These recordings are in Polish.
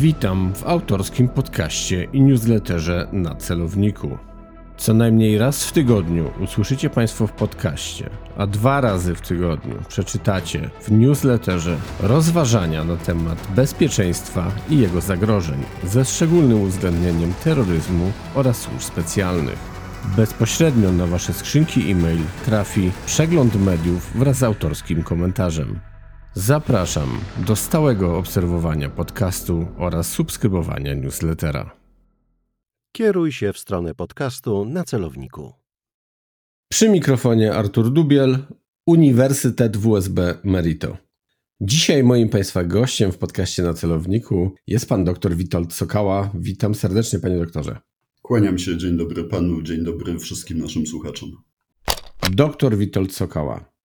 Witam w autorskim podcaście i newsletterze na celowniku. Co najmniej raz w tygodniu usłyszycie Państwo w podcaście, a dwa razy w tygodniu przeczytacie w newsletterze rozważania na temat bezpieczeństwa i jego zagrożeń, ze szczególnym uwzględnieniem terroryzmu oraz służb specjalnych. Bezpośrednio na Wasze skrzynki e-mail trafi przegląd mediów wraz z autorskim komentarzem. Zapraszam do stałego obserwowania podcastu oraz subskrybowania newslettera. Kieruj się w stronę podcastu na celowniku. Przy mikrofonie Artur Dubiel, Uniwersytet WSB Merito. Dzisiaj moim Państwa gościem w podcaście na celowniku jest pan dr Witold Sokała. Witam serdecznie, panie doktorze. Kłaniam się, dzień dobry panu, dzień dobry wszystkim naszym słuchaczom. Doktor Witold Sokała,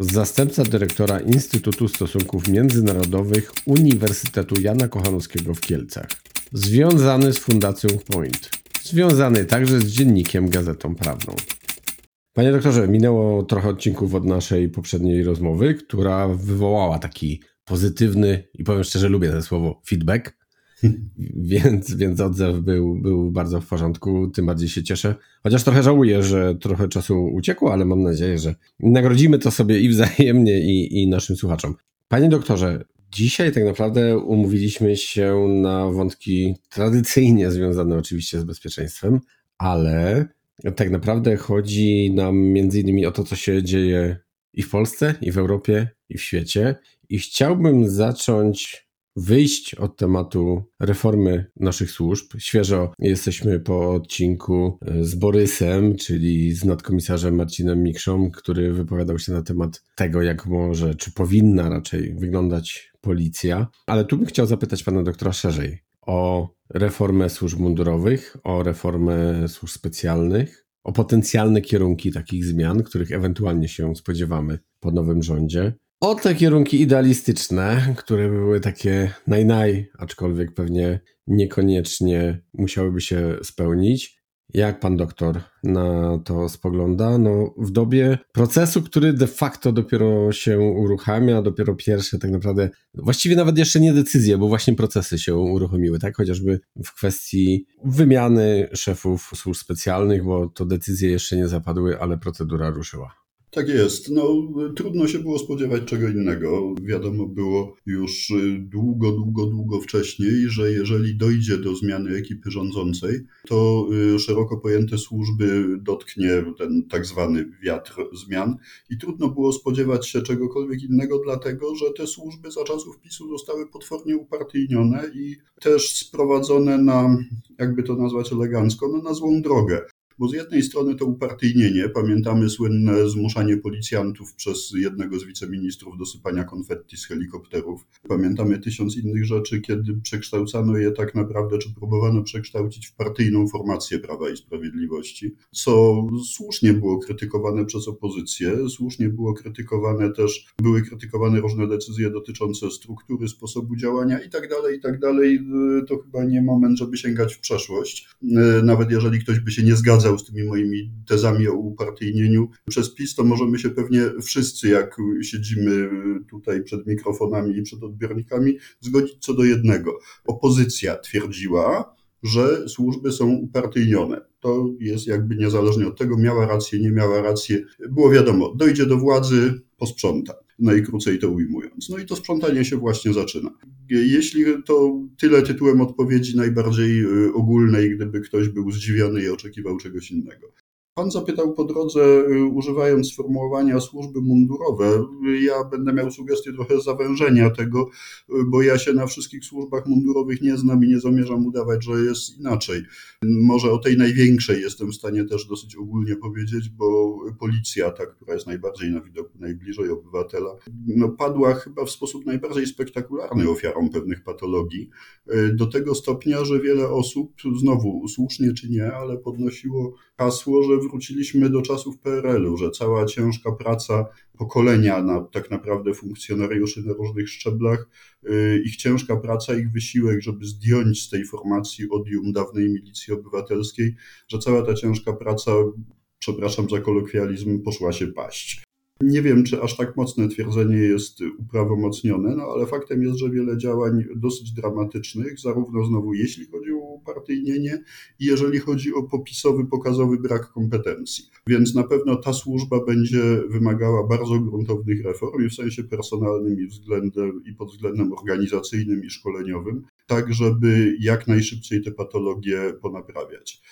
zastępca dyrektora Instytutu Stosunków Międzynarodowych Uniwersytetu Jana Kochanowskiego w Kielcach. Związany z Fundacją Point. Związany także z dziennikiem Gazetą Prawną. Panie doktorze, minęło trochę odcinków od naszej poprzedniej rozmowy, która wywołała taki pozytywny i powiem szczerze, lubię to słowo feedback więc, więc odzew był, był bardzo w porządku, tym bardziej się cieszę. Chociaż trochę żałuję, że trochę czasu uciekło, ale mam nadzieję, że nagrodzimy to sobie i wzajemnie, i, i naszym słuchaczom. Panie doktorze, dzisiaj tak naprawdę umówiliśmy się na wątki tradycyjnie związane oczywiście z bezpieczeństwem, ale tak naprawdę chodzi nam między innymi o to, co się dzieje i w Polsce, i w Europie, i w świecie. I chciałbym zacząć wyjść od tematu reformy naszych służb. Świeżo jesteśmy po odcinku e, z Borysem, czyli z nadkomisarzem Marcinem Mikrzą, który wypowiadał się na temat tego, jak może, czy powinna raczej wyglądać policja. Ale tu bym chciał zapytać pana doktora szerzej o reformę służb mundurowych, o reformę służb specjalnych, o potencjalne kierunki takich zmian, których ewentualnie się spodziewamy po nowym rządzie o te kierunki idealistyczne, które były takie naj-naj, aczkolwiek pewnie niekoniecznie musiałyby się spełnić. Jak pan doktor na to spogląda? No, w dobie procesu, który de facto dopiero się uruchamia, dopiero pierwsze tak naprawdę, właściwie nawet jeszcze nie decyzje, bo właśnie procesy się uruchomiły, tak? Chociażby w kwestii wymiany szefów służb specjalnych, bo to decyzje jeszcze nie zapadły, ale procedura ruszyła. Tak jest. No, trudno się było spodziewać czego innego. Wiadomo było już długo, długo, długo wcześniej, że jeżeli dojdzie do zmiany ekipy rządzącej, to y, szeroko pojęte służby dotknie ten tak zwany wiatr zmian i trudno było spodziewać się czegokolwiek innego, dlatego że te służby za czasów PiSu zostały potwornie upartyjnione i też sprowadzone na, jakby to nazwać elegancko, no na złą drogę. Bo z jednej strony to upartyjnienie, pamiętamy słynne zmuszanie policjantów przez jednego z wiceministrów do sypania konfetti z helikopterów. Pamiętamy tysiąc innych rzeczy, kiedy przekształcano je tak naprawdę, czy próbowano przekształcić w partyjną formację Prawa i Sprawiedliwości, co słusznie było krytykowane przez opozycję, słusznie było krytykowane też, były krytykowane różne decyzje dotyczące struktury, sposobu działania i tak dalej, i tak. To chyba nie moment, żeby sięgać w przeszłość. Nawet jeżeli ktoś by się nie zgadzał zgadzał z tymi moimi tezami o upartyjnieniu przez PiS, to możemy się pewnie wszyscy, jak siedzimy tutaj przed mikrofonami i przed odbiornikami, zgodzić co do jednego. Opozycja twierdziła, że służby są upartyjnione. To jest jakby niezależnie od tego, miała rację, nie miała rację. Było wiadomo, dojdzie do władzy, posprząta najkrócej to ujmując. No i to sprzątanie się właśnie zaczyna. Jeśli to tyle tytułem odpowiedzi najbardziej y, ogólnej, gdyby ktoś był zdziwiony i oczekiwał czegoś innego. Pan zapytał po drodze, y, używając sformułowania służby mundurowe. Ja będę miał sugestię trochę zawężenia tego, y, bo ja się na wszystkich służbach mundurowych nie znam i nie zamierzam udawać, że jest inaczej. Może o tej największej jestem w stanie też dosyć ogólnie powiedzieć, bo policja, ta, która jest najbardziej na widoku, najbliżej obywatela, no, padła chyba w sposób najbardziej spektakularny ofiarą pewnych patologii. Y, do tego stopnia, że wiele osób, znowu słusznie czy nie, ale podnosiło hasło, że wróciliśmy do czasów PRL-u, że cała ciężka praca pokolenia na, tak naprawdę funkcjonariuszy na różnych szczeblach, yy, ich ciężka praca, ich wysiłek, żeby zdjąć z tej formacji odium dawnej milicji obywatelskiej, że cała ta ciężka praca, przepraszam za kolokwializm, poszła się paść. Nie wiem, czy aż tak mocne twierdzenie jest uprawomocnione, no ale faktem jest, że wiele działań dosyć dramatycznych, zarówno znowu jeśli chodzi o upartyjnienie i jeżeli chodzi o popisowy, pokazowy brak kompetencji. Więc na pewno ta służba będzie wymagała bardzo gruntownych reform i w sensie personalnym i, względem, i pod względem organizacyjnym i szkoleniowym, tak żeby jak najszybciej te patologie ponaprawiać.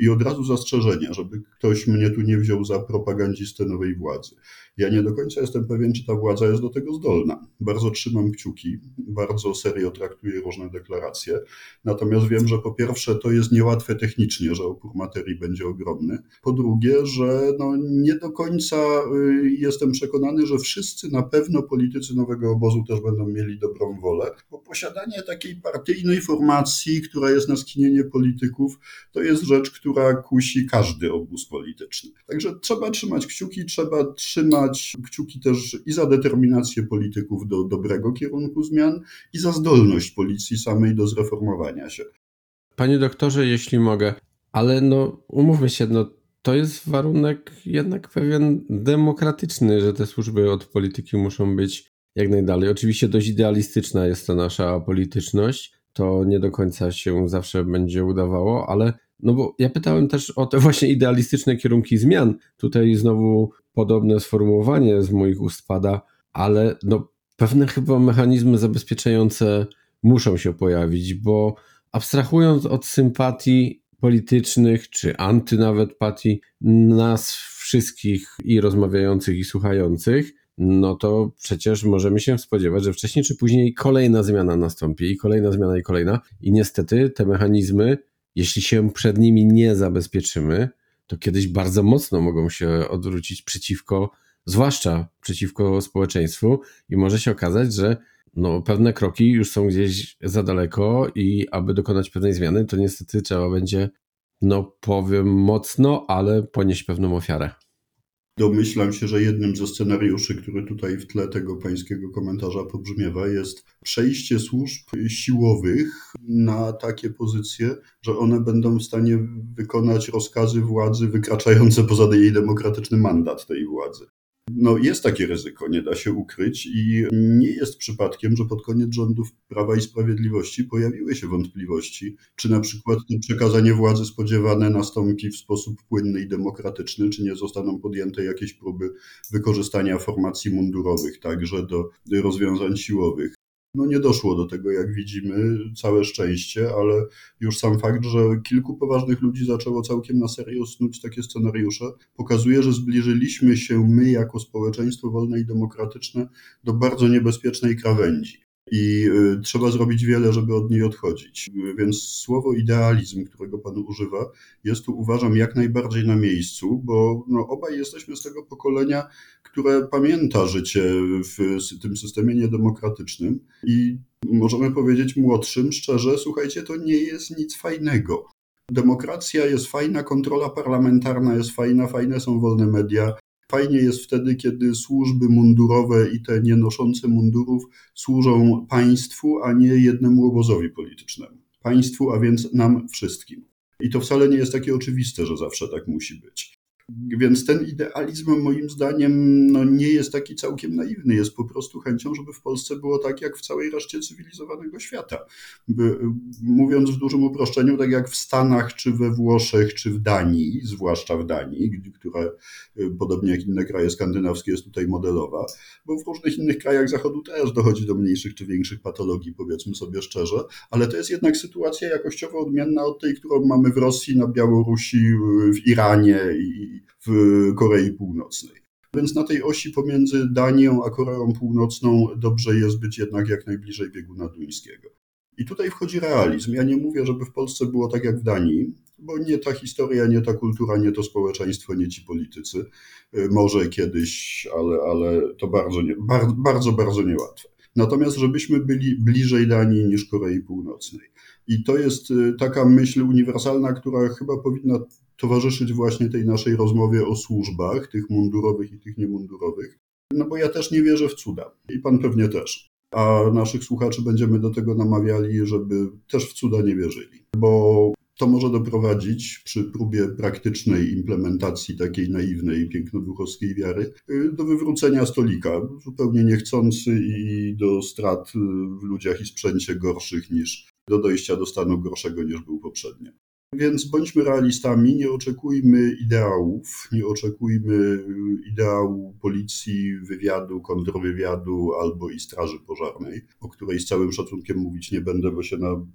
I od razu zastrzeżenia, żeby ktoś mnie tu nie wziął za propagandzistę nowej władzy. Ja nie do końca jestem pewien, czy ta władza jest do tego zdolna. Bardzo trzymam kciuki, bardzo serio traktuję różne deklaracje. Natomiast wiem, że po pierwsze to jest niełatwe technicznie, że opór materii będzie ogromny. Po drugie, że no nie do końca y, jestem przekonany, że wszyscy na pewno politycy nowego obozu też będą mieli dobrą wolę, bo posiadanie takiej partyjnej formacji, która jest na skinienie polityków, to jest rzecz, która kusi każdy obóz polityczny. Także trzeba trzymać kciuki, trzeba trzymać kciuki też i za determinację polityków do dobrego kierunku zmian, i za zdolność policji samej do zreformowania się. Panie doktorze, jeśli mogę, ale no umówmy się, no to jest warunek jednak pewien demokratyczny, że te służby od polityki muszą być jak najdalej. Oczywiście dość idealistyczna jest ta nasza polityczność. To nie do końca się zawsze będzie udawało, ale no bo ja pytałem też o te właśnie idealistyczne kierunki zmian. Tutaj znowu podobne sformułowanie z moich ust pada, ale no pewne chyba mechanizmy zabezpieczające muszą się pojawić, bo abstrahując od sympatii politycznych, czy anty nawet patii nas wszystkich i rozmawiających i słuchających, no to przecież możemy się spodziewać, że wcześniej czy później kolejna zmiana nastąpi i kolejna zmiana i kolejna i niestety te mechanizmy jeśli się przed nimi nie zabezpieczymy, to kiedyś bardzo mocno mogą się odwrócić przeciwko, zwłaszcza przeciwko społeczeństwu, i może się okazać, że no, pewne kroki już są gdzieś za daleko, i aby dokonać pewnej zmiany, to niestety trzeba będzie, no powiem mocno, ale ponieść pewną ofiarę. Domyślam się, że jednym ze scenariuszy, który tutaj w tle tego pańskiego komentarza pobrzmiewa, jest przejście służb siłowych na takie pozycje, że one będą w stanie wykonać rozkazy władzy wykraczające poza jej demokratyczny mandat tej władzy. No jest takie ryzyko, nie da się ukryć i nie jest przypadkiem, że pod koniec rządów Prawa i Sprawiedliwości pojawiły się wątpliwości, czy na przykład to przekazanie władzy spodziewane nastąpi w sposób płynny i demokratyczny, czy nie zostaną podjęte jakieś próby wykorzystania formacji mundurowych także do rozwiązań siłowych. No nie doszło do tego, jak widzimy, całe szczęście, ale już sam fakt, że kilku poważnych ludzi zaczęło całkiem na serio snuć takie scenariusze, pokazuje, że zbliżyliśmy się my jako społeczeństwo wolne i demokratyczne do bardzo niebezpiecznej krawędzi i y, trzeba zrobić wiele, żeby od niej odchodzić. Więc słowo idealizm, którego Pan używa, jest tu uważam jak najbardziej na miejscu, bo no, obaj jesteśmy z tego pokolenia, które pamięta życie w tym systemie niedemokratycznym i możemy powiedzieć młodszym szczerze, słuchajcie, to nie jest nic fajnego. Demokracja jest fajna, kontrola parlamentarna jest fajna, fajne są wolne media, Fajnie jest wtedy, kiedy służby mundurowe i te nienoszące mundurów służą państwu, a nie jednemu obozowi politycznemu. Państwu, a więc nam wszystkim. I to wcale nie jest takie oczywiste, że zawsze tak musi być. Więc ten idealizm moim zdaniem no, nie jest taki całkiem naiwny, jest po prostu chęcią, żeby w Polsce było tak jak w całej reszcie cywilizowanego świata. By, mówiąc w dużym uproszczeniu, tak jak w Stanach, czy we Włoszech, czy w Danii, zwłaszcza w Danii, która y, podobnie jak inne kraje skandynawskie jest tutaj modelowa, bo w różnych innych krajach Zachodu też dochodzi do mniejszych czy większych patologii, powiedzmy sobie szczerze, ale to jest jednak sytuacja jakościowo odmienna od tej, którą mamy w Rosji, na Białorusi, w Iranie i w Korei Północnej. Więc na tej osi pomiędzy Danią a Koreą Północną dobrze jest być jednak jak najbliżej bieguna duńskiego. I tutaj wchodzi realizm. Ja nie mówię, żeby w Polsce było tak jak w Danii, bo nie ta historia, nie ta kultura, nie to społeczeństwo, nie ci politycy. Może kiedyś, ale, ale to bardzo, nie, bardzo, bardzo niełatwe. Natomiast żebyśmy byli bliżej Danii niż Korei Północnej. I to jest y, taka myśl uniwersalna, która chyba powinna towarzyszyć właśnie tej naszej rozmowie o służbach, tych mundurowych i tych niemundurowych. No bo ja też nie wierzę w cuda i pan pewnie też. A naszych słuchaczy będziemy do tego namawiali, żeby też w cuda nie wierzyli. Bo to może doprowadzić przy próbie praktycznej implementacji takiej naiwnej, pięknoduchowskiej wiary y, do wywrócenia stolika, zupełnie niechcący i do strat w ludziach i sprzęcie gorszych niż do dojścia do stanu gorszego niż był poprzednio. Więc bądźmy realistami, nie oczekujmy ideałów, nie oczekujmy ideału policji, wywiadu, kontrwywiadu albo i straży pożarnej, o której z całym szacunkiem mówić nie będę, bo się na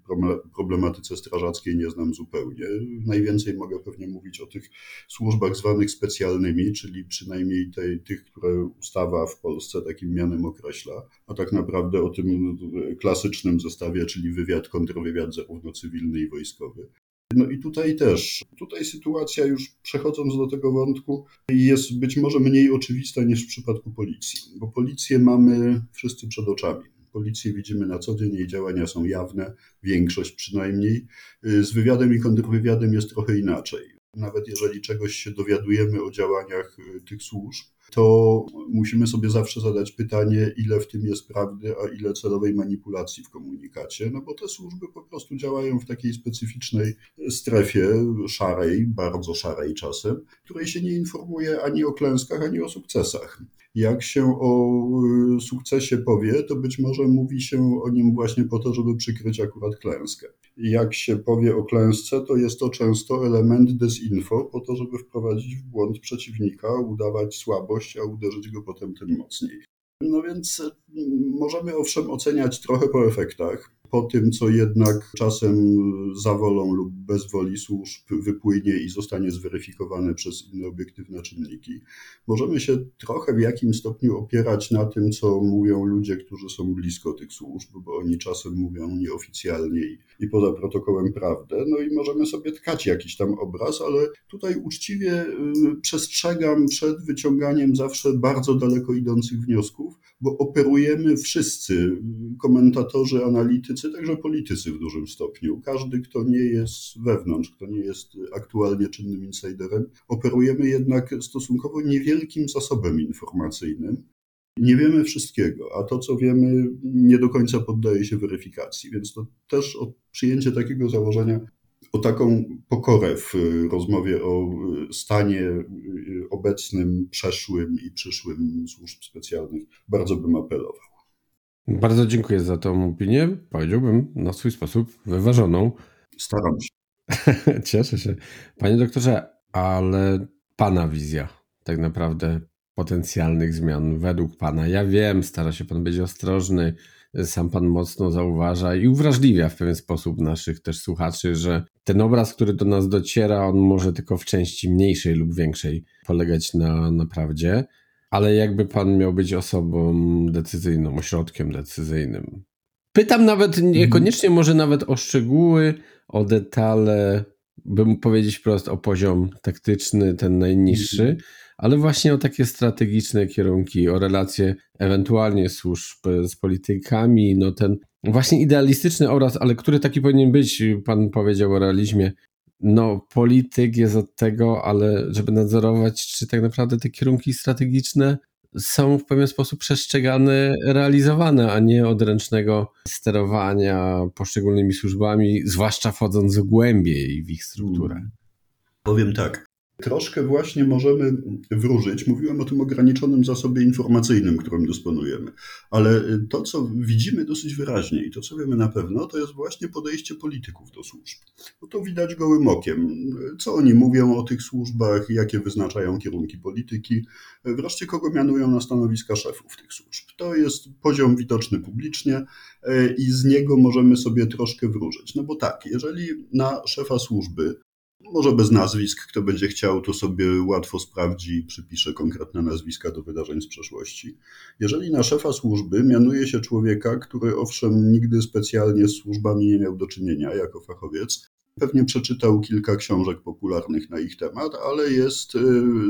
problematyce strażackiej nie znam zupełnie. Najwięcej mogę pewnie mówić o tych służbach zwanych specjalnymi, czyli przynajmniej tej, tych, które ustawa w Polsce takim mianem określa, a tak naprawdę o tym klasycznym zestawie, czyli wywiad, kontrwywiad zarówno cywilny i wojskowy. No i tutaj też, tutaj sytuacja już przechodząc do tego wątku jest być może mniej oczywista niż w przypadku policji, bo policję mamy wszyscy przed oczami. Policję widzimy na co dzień, jej działania są jawne, większość przynajmniej. Z wywiadem i kontrwywiadem jest trochę inaczej. Nawet jeżeli czegoś się dowiadujemy o działaniach tych służb, to musimy sobie zawsze zadać pytanie, ile w tym jest prawdy, a ile celowej manipulacji w komunikacie, no bo te służby po prostu działają w takiej specyficznej strefie szarej, bardzo szarej czasem, której się nie informuje ani o klęskach, ani o sukcesach. Jak się o y, sukcesie powie, to być może mówi się o nim właśnie po to, żeby przykryć akurat klęskę. Jak się powie o klęsce, to jest to często element desinfo, po to, żeby wprowadzić w błąd przeciwnika, udawać słabość, a uderzyć go potem tym mocniej. No więc y, możemy owszem oceniać trochę po efektach, po tym, co jednak czasem za wolą lub bez woli służb wypłynie i zostanie zweryfikowane przez inne obiektywne czynniki. Możemy się trochę w jakimś stopniu opierać na tym, co mówią ludzie, którzy są blisko tych służb, bo oni czasem mówią nieoficjalnie i poza protokołem prawdę, no i możemy sobie tkać jakiś tam obraz, ale tutaj uczciwie y, przestrzegam przed wyciąganiem zawsze bardzo daleko idących wniosków, bo operujemy wszyscy, komentatorzy, analitycy, także politycy w dużym stopniu. Każdy, kto nie jest wewnątrz, kto nie jest aktualnie czynnym insiderem, operujemy jednak stosunkowo niewielkim zasobem informacyjnym. Nie wiemy wszystkiego, a to, co wiemy, nie do końca poddaje się weryfikacji, więc to też przyjęcie takiego założenia o taką pokorę w rozmowie o stanie obecnym, przeszłym i przyszłym służb specjalnych bardzo bym apelował. Bardzo dziękuję za tą opinię. Powiedziałbym na swój sposób wyważoną. Staram się. Cieszę się. Panie doktorze, ale Pana wizja tak naprawdę potencjalnych zmian według Pana. Ja wiem, stara się Pan być ostrożny, sam Pan mocno zauważa i uwrażliwia w pewien sposób naszych też słuchaczy, że ten obraz, który do nas dociera, on może tylko w części mniejszej lub większej polegać na, na prawdzie, ale jakby Pan miał być osobą decyzyjną, ośrodkiem decyzyjnym. Pytam nawet niekoniecznie może nawet o szczegóły, o detale, bym powiedzieć wprost o poziom taktyczny, ten najniższy, mhm ale właśnie o takie strategiczne kierunki, o relacje ewentualnie służb z politykami, no ten właśnie idealistyczny obraz, ale który taki powinien być, pan powiedział o realizmie, no polityk jest od tego, ale żeby nadzorować, czy tak naprawdę te kierunki strategiczne są w pewien sposób przestrzegane, realizowane, a nie odręcznego sterowania poszczególnymi służbami, zwłaszcza wchodząc głębiej w ich strukturę. Hmm. Powiem tak. Troszkę właśnie możemy wróżyć. Mówiłem o tym ograniczonym zasobie informacyjnym, którym dysponujemy, ale to, co widzimy dosyć wyraźnie i to, co wiemy na pewno, to jest właśnie podejście polityków do służb. No to widać gołym okiem. Co oni mówią o tych służbach, jakie wyznaczają kierunki polityki, wreszcie kogo mianują na stanowiska szefów tych służb. To jest poziom widoczny publicznie e, i z niego możemy sobie troszkę wróżyć. No bo tak, jeżeli na szefa służby może bez nazwisk, kto będzie chciał, to sobie łatwo sprawdzi i przypisze konkretne nazwiska do wydarzeń z przeszłości. Jeżeli na szefa służby mianuje się człowieka, który owszem nigdy specjalnie z służbami nie miał do czynienia jako fachowiec, pewnie przeczytał kilka książek popularnych na ich temat, ale jest y,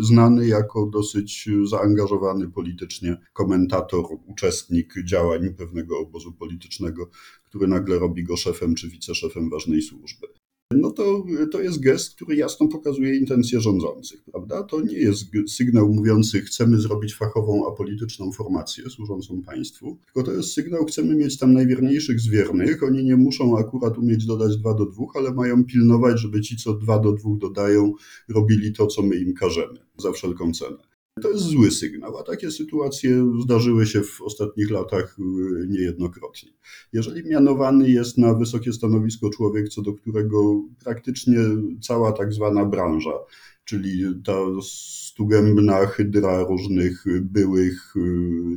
znany jako dosyć zaangażowany politycznie komentator, uczestnik działań pewnego obozu politycznego, który nagle robi go szefem czy wiceszefem ważnej służby no to, to jest gest, który jasno pokazuje intencje rządzących, prawda? To nie jest sygnał mówiący, chcemy zrobić fachową, apolityczną formację służącą państwu, tylko to jest sygnał, chcemy mieć tam najwierniejszych z wiernych. Oni nie muszą akurat umieć dodać 2 do 2, ale mają pilnować, żeby ci, co 2 do 2 dodają, robili to, co my im każemy, za wszelką cenę. To jest zły sygnał, a takie sytuacje zdarzyły się w ostatnich latach y, niejednokrotnie. Jeżeli mianowany jest na wysokie stanowisko człowiek, co do którego praktycznie cała tak zwana branża, czyli ta stugębna hydra różnych byłych,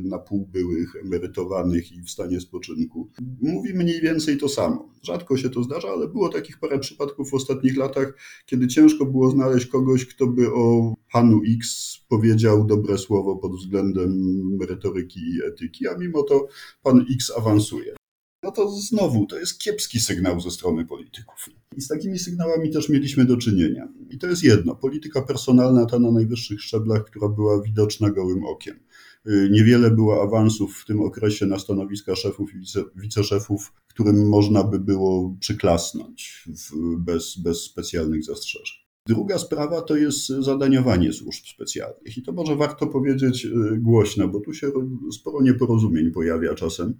na pół byłych, emerytowanych i w stanie spoczynku. Mówi mniej więcej to samo. Rzadko się to zdarza, ale było takich parę przypadków w ostatnich latach, kiedy ciężko było znaleźć kogoś, kto by o panu X powiedział dobre słowo pod względem merytoryki i etyki, a mimo to pan X awansuje no to znowu to jest kiepski sygnał ze strony polityków. I z takimi sygnałami też mieliśmy do czynienia. I to jest jedno, polityka personalna ta na najwyższych szczeblach, która była widoczna gołym okiem. Y, niewiele było awansów w tym okresie na stanowiska szefów i wice, wiceszefów, którym można by było przyklasnąć w, bez, bez specjalnych zastrzeżeń. Druga sprawa to jest zadaniowanie służb specjalnych. I to może warto powiedzieć y, głośno, bo tu się sporo nieporozumień pojawia czasem.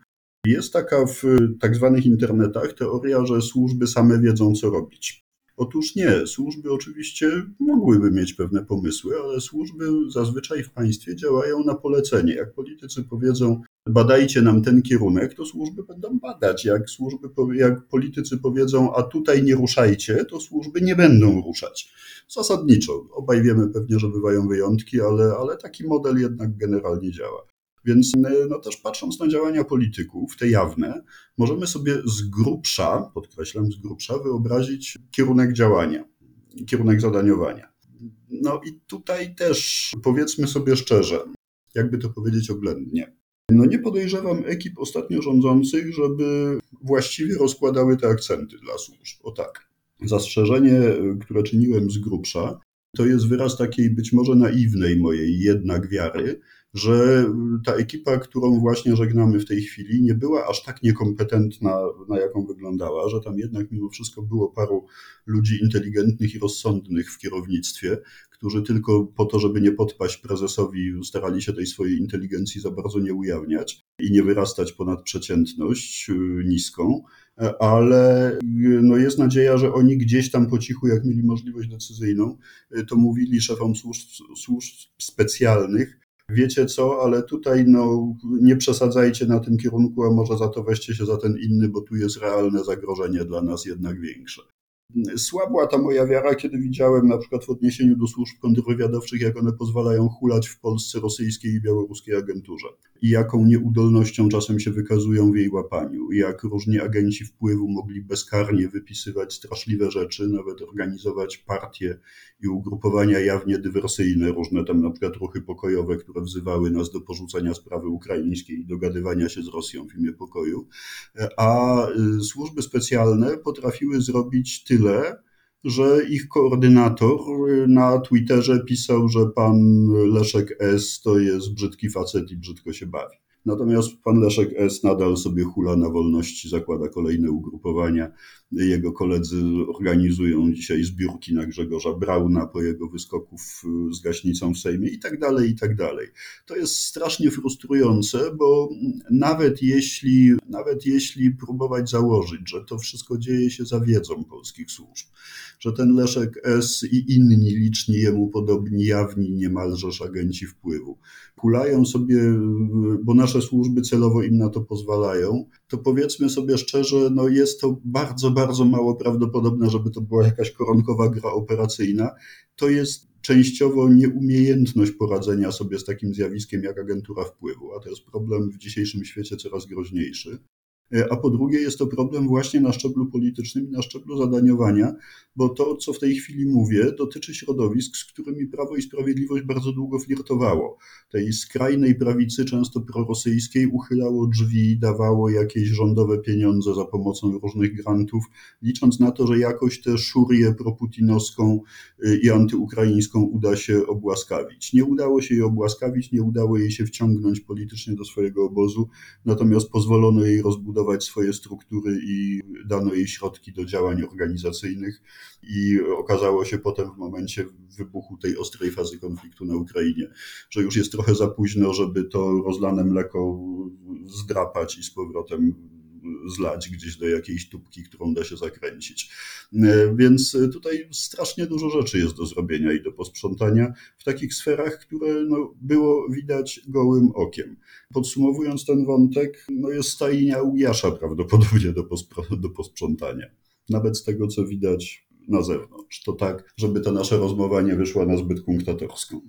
Jest taka w tak zwanych internetach teoria, że służby same wiedzą, co robić. Otóż nie, służby oczywiście mogłyby mieć pewne pomysły, ale służby zazwyczaj w państwie działają na polecenie. Jak politycy powiedzą, badajcie nam ten kierunek, to służby będą badać. Jak, służby, jak politycy powiedzą, a tutaj nie ruszajcie, to służby nie będą ruszać. Zasadniczo. Obaj wiemy pewnie, że bywają wyjątki, ale, ale taki model jednak generalnie działa. Więc no też patrząc na działania polityków, te jawne, możemy sobie z grubsza, podkreślam z grubsza, wyobrazić kierunek działania, kierunek zadaniowania. No i tutaj też powiedzmy sobie szczerze, jakby to powiedzieć oględnie. No nie podejrzewam ekip ostatnio rządzących, żeby właściwie rozkładały te akcenty dla służb. O tak. Zastrzeżenie, które czyniłem z grubsza, to jest wyraz takiej być może naiwnej mojej jednak wiary, że ta ekipa, którą właśnie żegnamy w tej chwili, nie była aż tak niekompetentna, na jaką wyglądała, że tam jednak mimo wszystko było paru ludzi inteligentnych i rozsądnych w kierownictwie, którzy tylko po to, żeby nie podpaść prezesowi, starali się tej swojej inteligencji za bardzo nie ujawniać i nie wyrastać ponad przeciętność y, niską, ale y, no jest nadzieja, że oni gdzieś tam po cichu, jak mieli możliwość decyzyjną, y, to mówili szefom służb, służb specjalnych, wiecie co, ale tutaj no, nie przesadzajcie na tym kierunku, a może za to weźcie się za ten inny, bo tu jest realne zagrożenie dla nas jednak większe. Słabła ta moja wiara, kiedy widziałem na przykład w odniesieniu do służb kontrwywiadowczych, jak one pozwalają hulać w Polsce rosyjskiej i białoruskiej agenturze i jaką nieudolnością czasem się wykazują w jej łapaniu, jak różni agenci wpływu mogli bezkarnie wypisywać straszliwe rzeczy, nawet organizować partie i ugrupowania jawnie dywersyjne, różne tam na przykład ruchy pokojowe, które wzywały nas do porzucenia sprawy ukraińskiej i dogadywania się z Rosją w imię pokoju, a y, służby specjalne potrafiły zrobić tyle, że ich koordynator na Twitterze pisał, że pan Leszek S. to jest brzydki facet i brzydko się bawi. Natomiast pan Leszek S. nadal sobie hula na wolności, zakłada kolejne ugrupowania. Jego koledzy organizują dzisiaj zbiórki na Grzegorza Brauna po jego wyskoku z gaśnicą w Sejmie i tak dalej, i tak dalej. To jest strasznie frustrujące, bo nawet jeśli, nawet jeśli próbować założyć, że to wszystko dzieje się za wiedzą polskich służb, że ten Leszek S. i inni liczni jemu podobni, jawni niemalże agenci wpływu, kulają sobie, bo nasze służby celowo im na to pozwalają, to powiedzmy sobie szczerze, no jest to bardzo, bardzo mało prawdopodobne, żeby to była jakaś koronkowa gra operacyjna. To jest częściowo nieumiejętność poradzenia sobie z takim zjawiskiem jak agentura wpływu, a to jest problem w dzisiejszym świecie coraz groźniejszy. E, a po drugie jest to problem właśnie na szczeblu politycznym i na szczeblu zadaniowania, bo to, co w tej chwili mówię, dotyczy środowisk, z którymi Prawo i Sprawiedliwość bardzo długo flirtowało. Tej skrajnej prawicy, często prorosyjskiej, uchylało drzwi, dawało jakieś rządowe pieniądze za pomocą różnych grantów, licząc na to, że jakoś tę szurię proputinowską e, i antyukraińską uda się obłaskawić. Nie udało się jej obłaskawić, nie udało jej się wciągnąć politycznie do swojego obozu, natomiast pozwolono jej rozbudować budować swoje struktury i dano jej środki do działań organizacyjnych. I okazało się potem w momencie wybuchu tej ostrej fazy konfliktu na Ukrainie, że już jest trochę za późno, żeby to rozlane mleko zdrapać i z powrotem zlać gdzieś do jakiejś tubki, którą da się zakręcić. E, więc tutaj strasznie dużo rzeczy jest do zrobienia i do posprzątania w takich sferach, które no, było widać gołym okiem. Podsumowując ten wątek, no jest stajnia Ujasza prawdopodobnie do, do posprzątania. Nawet z tego, co widać na zewnątrz. To tak, żeby ta nasza rozmowa nie wyszła na zbyt kunktatorską.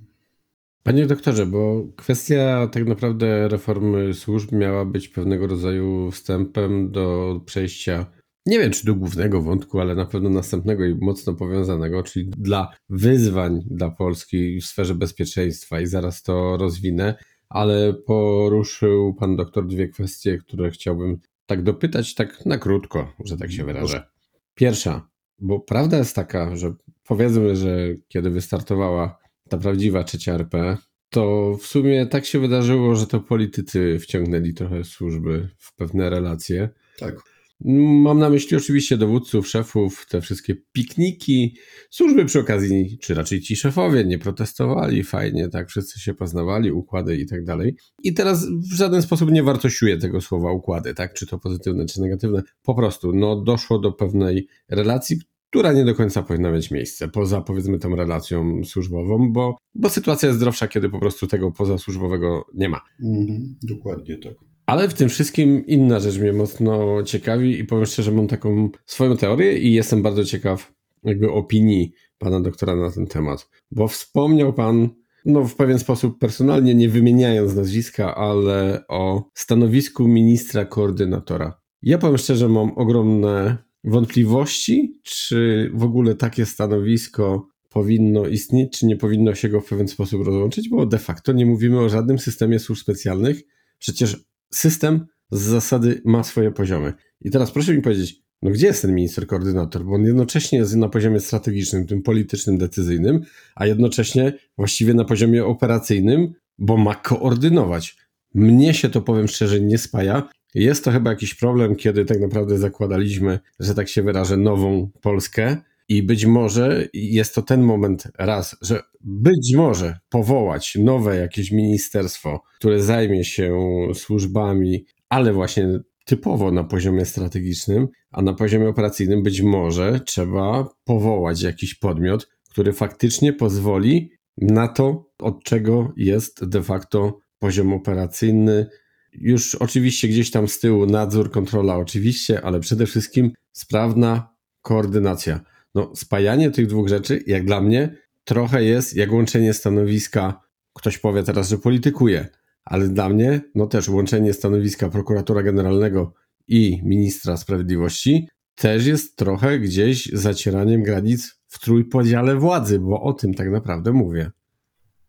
Panie doktorze, bo kwestia tak naprawdę reformy służb miała być pewnego rodzaju wstępem do przejścia, nie wiem czy do głównego wątku, ale na pewno następnego i mocno powiązanego, czyli dla wyzwań dla Polski w sferze bezpieczeństwa i zaraz to rozwinę, ale poruszył pan doktor dwie kwestie, które chciałbym tak dopytać, tak na krótko, że tak się wyrażę. Pierwsza, bo prawda jest taka, że powiedzmy, że kiedy wystartowała ta prawdziwa trzecia RP, to w sumie tak się wydarzyło, że to politycy wciągnęli trochę służby w pewne relacje. Tak. Mam na myśli oczywiście dowódców, szefów, te wszystkie pikniki, służby przy okazji, czy raczej ci szefowie nie protestowali, fajnie, tak, wszyscy się poznawali, układy i tak dalej. I teraz w żaden sposób nie wartościuję tego słowa układy, tak, czy to pozytywne, czy negatywne. Po prostu, no, doszło do pewnej relacji, która nie do końca powinna mieć miejsce, poza powiedzmy tą relacją służbową, bo, bo sytuacja jest zdrowsza, kiedy po prostu tego pozasłużbowego nie ma. Mhm, dokładnie tak. Ale w tym wszystkim inna rzecz mnie mocno ciekawi i powiem szczerze, mam taką swoją teorię i jestem bardzo ciekaw jakby opinii pana doktora na ten temat, bo wspomniał pan no w pewien sposób personalnie, nie wymieniając nazwiska, ale o stanowisku ministra koordynatora. Ja powiem szczerze, mam ogromne wątpliwości, czy w ogóle takie stanowisko powinno istnieć, czy nie powinno się go w pewien sposób rozłączyć, bo de facto nie mówimy o żadnym systemie służb specjalnych. Przecież system z zasady ma swoje poziomy. I teraz proszę mi powiedzieć, no gdzie jest ten minister koordynator? Bo on jednocześnie jest na poziomie strategicznym, tym politycznym, decyzyjnym, a jednocześnie właściwie na poziomie operacyjnym, bo ma koordynować. Mnie się to, powiem szczerze, nie spaja jest to chyba jakiś problem, kiedy tak naprawdę zakładaliśmy, że tak się wyrażę, nową Polskę. I być może jest to ten moment raz, że być może powołać nowe jakieś ministerstwo, które zajmie się służbami, ale właśnie typowo na poziomie strategicznym, a na poziomie operacyjnym być może trzeba powołać jakiś podmiot, który faktycznie pozwoli na to, od czego jest de facto poziom operacyjny, już oczywiście gdzieś tam z tyłu nadzór, kontrola, oczywiście, ale przede wszystkim sprawna koordynacja. No, spajanie tych dwóch rzeczy, jak dla mnie, trochę jest jak łączenie stanowiska. Ktoś powie teraz, że politykuje, ale dla mnie, no też łączenie stanowiska prokuratora generalnego i ministra sprawiedliwości też jest trochę gdzieś zacieraniem granic w trójpodziale władzy, bo o tym tak naprawdę mówię.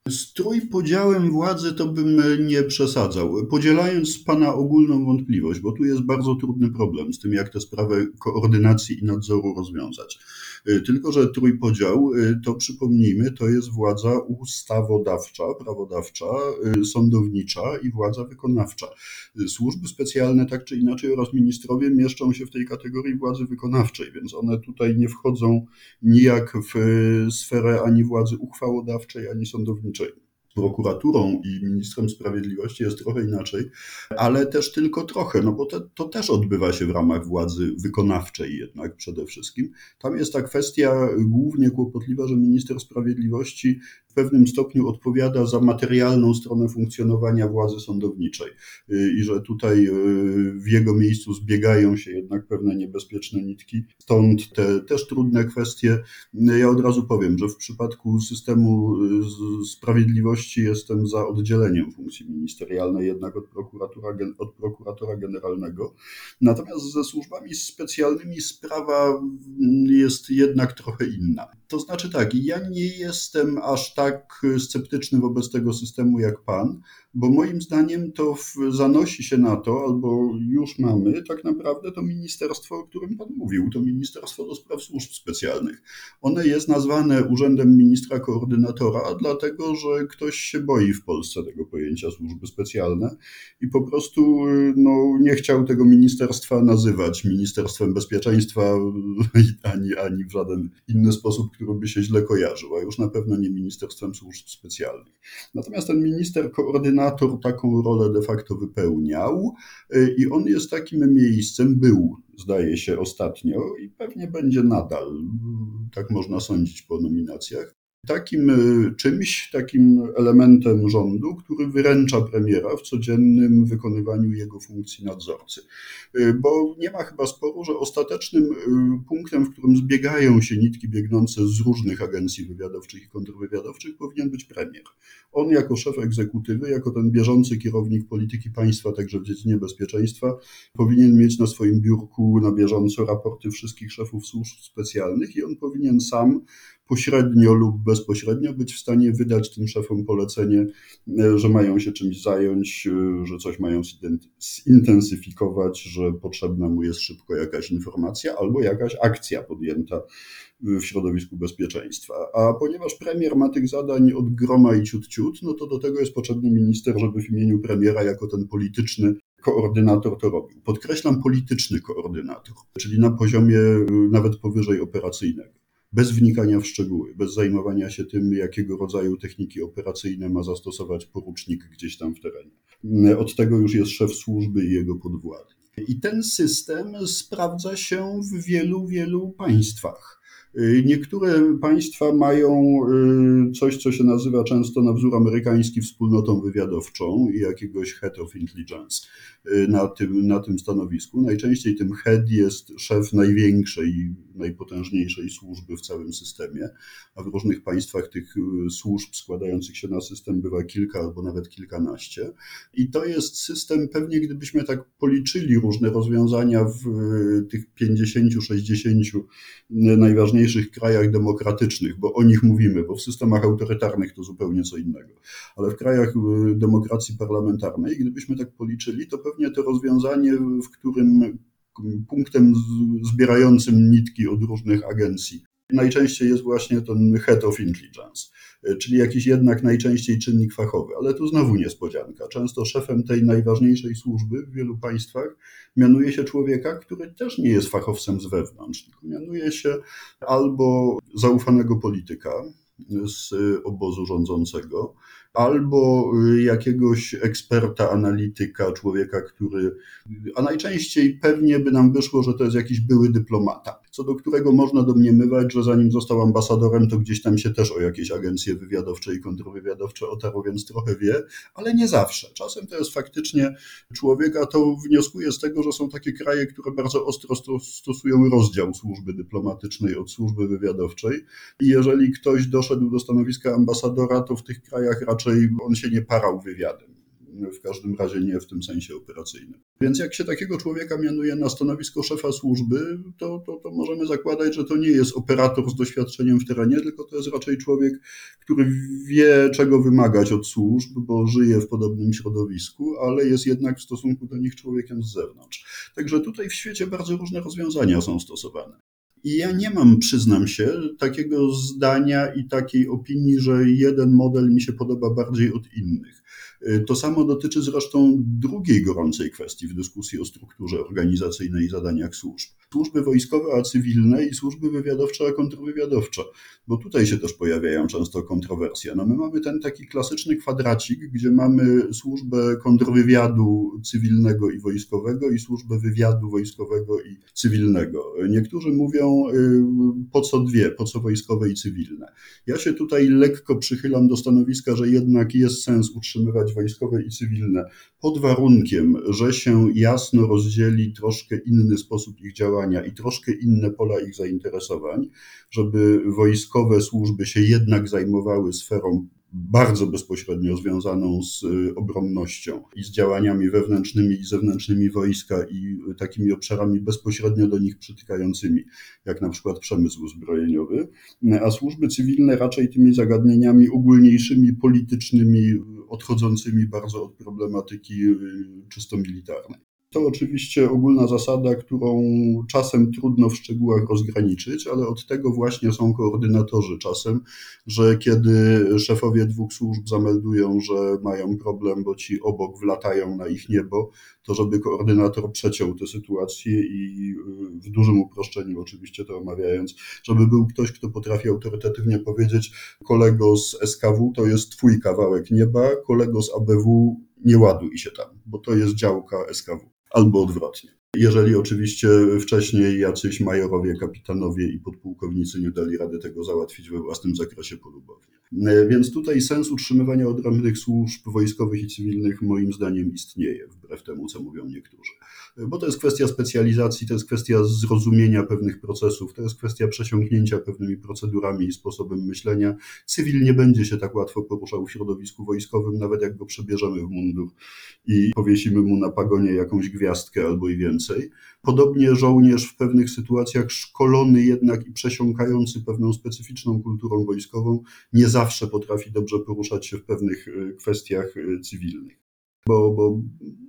Z trójpodziałem władzy to bym nie przesadzał, podzielając Pana ogólną wątpliwość, bo tu jest bardzo trudny problem z tym, jak tę sprawę koordynacji i nadzoru rozwiązać. Y, tylko, że trójpodział, y, to przypomnijmy, to jest władza ustawodawcza, prawodawcza, y, sądownicza i władza wykonawcza. Służby specjalne, tak czy inaczej, oraz ministrowie mieszczą się w tej kategorii władzy wykonawczej, więc one tutaj nie wchodzą nijak w sferę ani władzy uchwałodawczej, ani sądowniczej prokuraturą i ministrem sprawiedliwości jest trochę inaczej, ale też tylko trochę, no bo to, to też odbywa się w ramach władzy wykonawczej jednak przede wszystkim. Tam jest ta kwestia głównie kłopotliwa, że minister sprawiedliwości w pewnym stopniu odpowiada za materialną stronę funkcjonowania władzy sądowniczej y, i że tutaj y, w jego miejscu zbiegają się jednak pewne niebezpieczne nitki. Stąd te też trudne kwestie. Ja od razu powiem, że w przypadku systemu y, sprawiedliwości jestem za oddzieleniem funkcji ministerialnej jednak od prokuratora, od prokuratora generalnego. Natomiast ze służbami specjalnymi sprawa jest jednak trochę inna. To znaczy tak, ja nie jestem aż tak sceptyczny wobec tego systemu jak pan, bo moim zdaniem to w, zanosi się na to, albo już mamy tak naprawdę to ministerstwo, o którym pan mówił, to Ministerstwo do Spraw Służb Specjalnych. One jest nazwane Urzędem Ministra Koordynatora, dlatego że ktoś się boi w Polsce tego pojęcia służby specjalne i po prostu no, nie chciał tego ministerstwa nazywać Ministerstwem Bezpieczeństwa ani, ani w żaden inny sposób, który by się źle kojarzył, a już na pewno nie Ministerstwem Służb Specjalnych. Natomiast ten minister koordynator taką rolę de facto wypełniał y, i on jest takim miejscem, był zdaje się ostatnio i pewnie będzie nadal, tak można sądzić po nominacjach, takim e, czymś, takim elementem rządu, który wyręcza premiera w codziennym wykonywaniu jego funkcji nadzorcy. E, bo nie ma chyba sporu, że ostatecznym e, punktem, w którym zbiegają się nitki biegnące z różnych agencji wywiadowczych i kontrwywiadowczych, powinien być premier. On jako szef egzekutywy, jako ten bieżący kierownik polityki państwa, także w dziedzinie bezpieczeństwa, powinien mieć na swoim biurku na bieżąco raporty wszystkich szefów służb specjalnych i on powinien sam pośrednio lub bezpośrednio być w stanie wydać tym szefom polecenie, e, że mają się czymś zająć, e, że coś mają zintensyfikować, że potrzebna mu jest szybko jakaś informacja albo jakaś akcja podjęta w środowisku bezpieczeństwa. A ponieważ premier ma tych zadań od groma i ciut ciut, no to do tego jest potrzebny minister, żeby w imieniu premiera jako ten polityczny koordynator to robił. Podkreślam polityczny koordynator, czyli na poziomie e, nawet powyżej operacyjnego bez wnikania w szczegóły, bez zajmowania się tym, jakiego rodzaju techniki operacyjne ma zastosować porucznik gdzieś tam w terenie. Od tego już jest szef służby i jego podwładni. I ten system sprawdza się w wielu, wielu państwach. Niektóre państwa mają y, coś, co się nazywa często na wzór amerykański wspólnotą wywiadowczą i jakiegoś head of intelligence y, na tym, na tym stanowisku. Najczęściej tym head jest szef największej, najpotężniejszej służby w całym systemie, a w różnych państwach tych służb składających się na system bywa kilka albo nawet kilkanaście. I to jest system, pewnie gdybyśmy tak policzyli różne rozwiązania w tych 50-60 najważniejszych najważniejszych krajach demokratycznych, bo o nich mówimy, bo w systemach autorytarnych to zupełnie co innego. Ale w krajach y, demokracji parlamentarnej, gdybyśmy tak policzyli, to pewnie to rozwiązanie, w którym punktem zbierającym nitki od różnych agencji najczęściej jest właśnie ten head of intelligence, y, czyli jakiś jednak najczęściej czynnik fachowy. Ale tu znowu niespodzianka. Często szefem tej najważniejszej służby w wielu państwach mianuje się człowieka, który też nie jest fachowcem z wewnątrz, tylko mianuje się albo zaufanego polityka z obozu rządzącego, albo jakiegoś eksperta, analityka, człowieka, który, a najczęściej pewnie by nam wyszło, że to jest jakiś były dyplomata co do którego można domniemywać, że zanim został ambasadorem, to gdzieś tam się też o jakieś agencje wywiadowcze i kontrwywiadowcze otarł, więc trochę wie, ale nie zawsze. Czasem to jest faktycznie człowiek, a to wnioskuje z tego, że są takie kraje, które bardzo ostro stosują rozdział służby dyplomatycznej od służby wywiadowczej i jeżeli ktoś doszedł do stanowiska ambasadora, to w tych krajach raczej on się nie parał wywiadem w każdym razie nie w tym sensie operacyjnym. Więc jak się takiego człowieka mianuje na stanowisko szefa służby, to, to, to możemy zakładać, że to nie jest operator z doświadczeniem w terenie, tylko to jest raczej człowiek, który wie, czego wymagać od służb, bo żyje w podobnym środowisku, ale jest jednak w stosunku do nich człowiekiem z zewnątrz. Także tutaj w świecie bardzo różne rozwiązania są stosowane. I ja nie mam, przyznam się, takiego zdania i takiej opinii, że jeden model mi się podoba bardziej od innych. Y, to samo dotyczy zresztą drugiej gorącej kwestii w dyskusji o strukturze organizacyjnej i zadaniach służb. Służby wojskowe, a cywilne i służby wywiadowcze, a kontrwywiadowcze, bo tutaj się też pojawiają często kontrowersje. No my mamy ten taki klasyczny kwadracik, gdzie mamy służbę kontrwywiadu cywilnego i wojskowego i służbę wywiadu wojskowego i cywilnego. Niektórzy mówią, y, po co dwie, po co wojskowe i cywilne. Ja się tutaj lekko przychylam do stanowiska, że jednak jest sens utrzymywać wojskowe i cywilne, pod warunkiem, że się jasno rozdzieli troszkę inny sposób ich działania i troszkę inne pola ich zainteresowań, żeby wojskowe służby się jednak zajmowały sferą bardzo bezpośrednio związaną z obronnością i z działaniami wewnętrznymi i zewnętrznymi wojska i takimi obszarami bezpośrednio do nich przytykającymi, jak na przykład przemysł zbrojeniowy, a służby cywilne raczej tymi zagadnieniami ogólniejszymi, politycznymi, odchodzącymi bardzo od problematyki czysto militarnej. To oczywiście ogólna zasada, którą czasem trudno w szczegółach rozgraniczyć, ale od tego właśnie są koordynatorzy czasem, że kiedy szefowie dwóch służb zameldują, że mają problem, bo ci obok wlatają na ich niebo, to żeby koordynator przeciął tę sytuację i w dużym uproszczeniu oczywiście to omawiając, żeby był ktoś, kto potrafi autorytatywnie powiedzieć kolego z SKW to jest twój kawałek nieba, kolego z ABW nie ładuj się tam, bo to jest działka SKW albo odwrotnie. Jeżeli oczywiście wcześniej jacyś majorowie, kapitanowie i podpułkownicy nie dali rady tego załatwić we własnym zakresie polubownie. Więc tutaj sens utrzymywania odrębnych służb wojskowych i cywilnych moim zdaniem istnieje, wbrew temu, co mówią niektórzy. Bo to jest kwestia specjalizacji, to jest kwestia zrozumienia pewnych procesów, to jest kwestia przesiąknięcia pewnymi procedurami i sposobem myślenia. Cywil nie będzie się tak łatwo poruszał w środowisku wojskowym, nawet jak go przebierzemy w mundur i powiesimy mu na pagonie jakąś gwiazdkę albo i więcej. Podobnie żołnierz w pewnych sytuacjach szkolony jednak i przesiąkający pewną specyficzną kulturą wojskową nie zawsze potrafi dobrze poruszać się w pewnych y, kwestiach y, cywilnych. Bo, bo,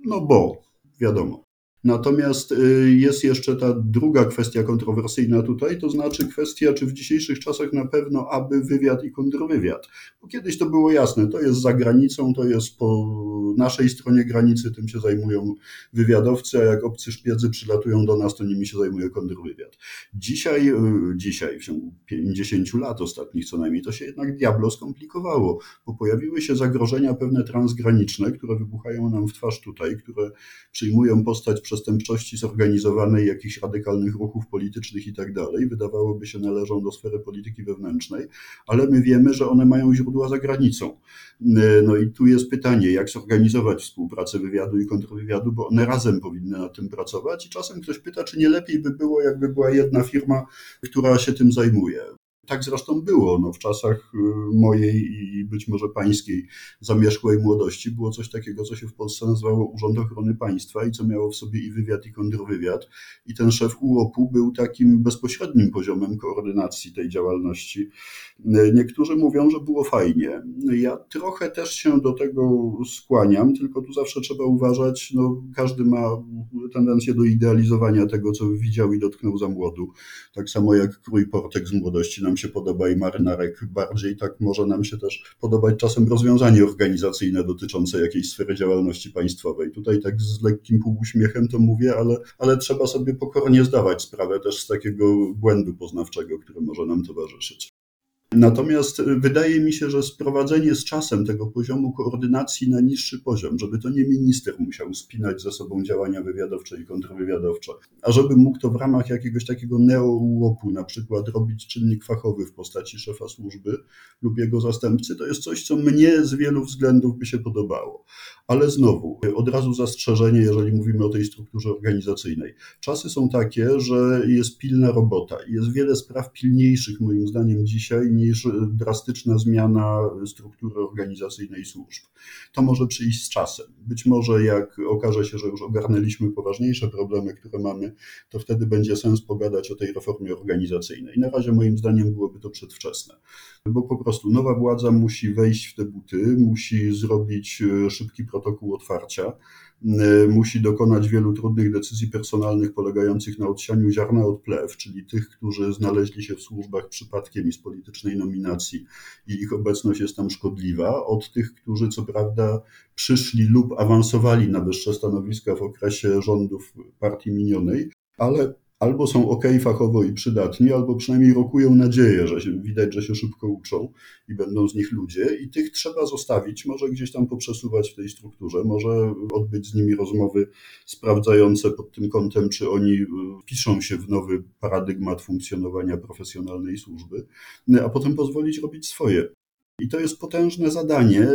no bo, wiadomo. Natomiast y, jest jeszcze ta druga kwestia kontrowersyjna tutaj, to znaczy kwestia, czy w dzisiejszych czasach na pewno aby wywiad i kontrwywiad. Bo kiedyś to było jasne, to jest za granicą, to jest po naszej stronie granicy, tym się zajmują wywiadowcy, a jak obcy szpiedzy przylatują do nas, to nimi się zajmuje kontrwywiad. Dzisiaj, y, dzisiaj w ciągu 50 lat ostatnich co najmniej, to się jednak diablo skomplikowało, bo pojawiły się zagrożenia pewne transgraniczne, które wybuchają nam w twarz tutaj, które przyjmują postać przestępczości zorganizowanej, jakichś radykalnych ruchów politycznych i tak dalej, wydawałoby się należą do sfery polityki wewnętrznej, ale my wiemy, że one mają źródła za granicą. No i tu jest pytanie, jak zorganizować współpracę wywiadu i kontrwywiadu, bo one razem powinny nad tym pracować i czasem ktoś pyta, czy nie lepiej by było, jakby była jedna firma, która się tym zajmuje. Tak zresztą było no, w czasach y, mojej i być może pańskiej zamierzchłej młodości. Było coś takiego, co się w Polsce nazywało Urząd Ochrony Państwa i co miało w sobie i wywiad, i kontrwywiad. I ten szef UOP-u był takim bezpośrednim poziomem koordynacji tej działalności. Niektórzy mówią, że było fajnie. Ja trochę też się do tego skłaniam, tylko tu zawsze trzeba uważać, no, każdy ma tendencję do idealizowania tego, co widział i dotknął za młodu. Tak samo jak krój portek z młodości nam nam się podoba i marynarek bardziej, tak może nam się też podobać czasem rozwiązanie organizacyjne dotyczące jakiejś sfery działalności państwowej. Tutaj tak z lekkim półuśmiechem to mówię, ale, ale trzeba sobie pokornie zdawać sprawę też z takiego błędu poznawczego, który może nam towarzyszyć. Natomiast wydaje mi się, że sprowadzenie z czasem tego poziomu koordynacji na niższy poziom, żeby to nie minister musiał spinać ze sobą działania wywiadowcze i kontrwywiadowcze, a żeby mógł to w ramach jakiegoś takiego neo-łopu na przykład robić czynnik fachowy w postaci szefa służby lub jego zastępcy, to jest coś, co mnie z wielu względów by się podobało. Ale znowu, od razu zastrzeżenie, jeżeli mówimy o tej strukturze organizacyjnej. Czasy są takie, że jest pilna robota i jest wiele spraw pilniejszych moim zdaniem dzisiaj niż drastyczna zmiana struktury organizacyjnej służb. To może przyjść z czasem. Być może jak okaże się, że już ogarnęliśmy poważniejsze problemy, które mamy, to wtedy będzie sens pogadać o tej reformie organizacyjnej. Na razie moim zdaniem byłoby to przedwczesne, bo po prostu nowa władza musi wejść w te buty, musi zrobić szybki protokół otwarcia, musi dokonać wielu trudnych decyzji personalnych polegających na odsianiu ziarna od plew, czyli tych, którzy znaleźli się w służbach przypadkiem i z politycznej nominacji i ich obecność jest tam szkodliwa, od tych, którzy co prawda przyszli lub awansowali na wyższe stanowiska w okresie rządów partii minionej, ale albo są ok fachowo i przydatni, albo przynajmniej rokują nadzieję, że się, widać, że się szybko uczą i będą z nich ludzie i tych trzeba zostawić, może gdzieś tam poprzesuwać w tej strukturze, może odbyć z nimi rozmowy sprawdzające pod tym kątem, czy oni y, piszą się w nowy paradygmat funkcjonowania profesjonalnej służby, a potem pozwolić robić swoje. I to jest potężne zadanie,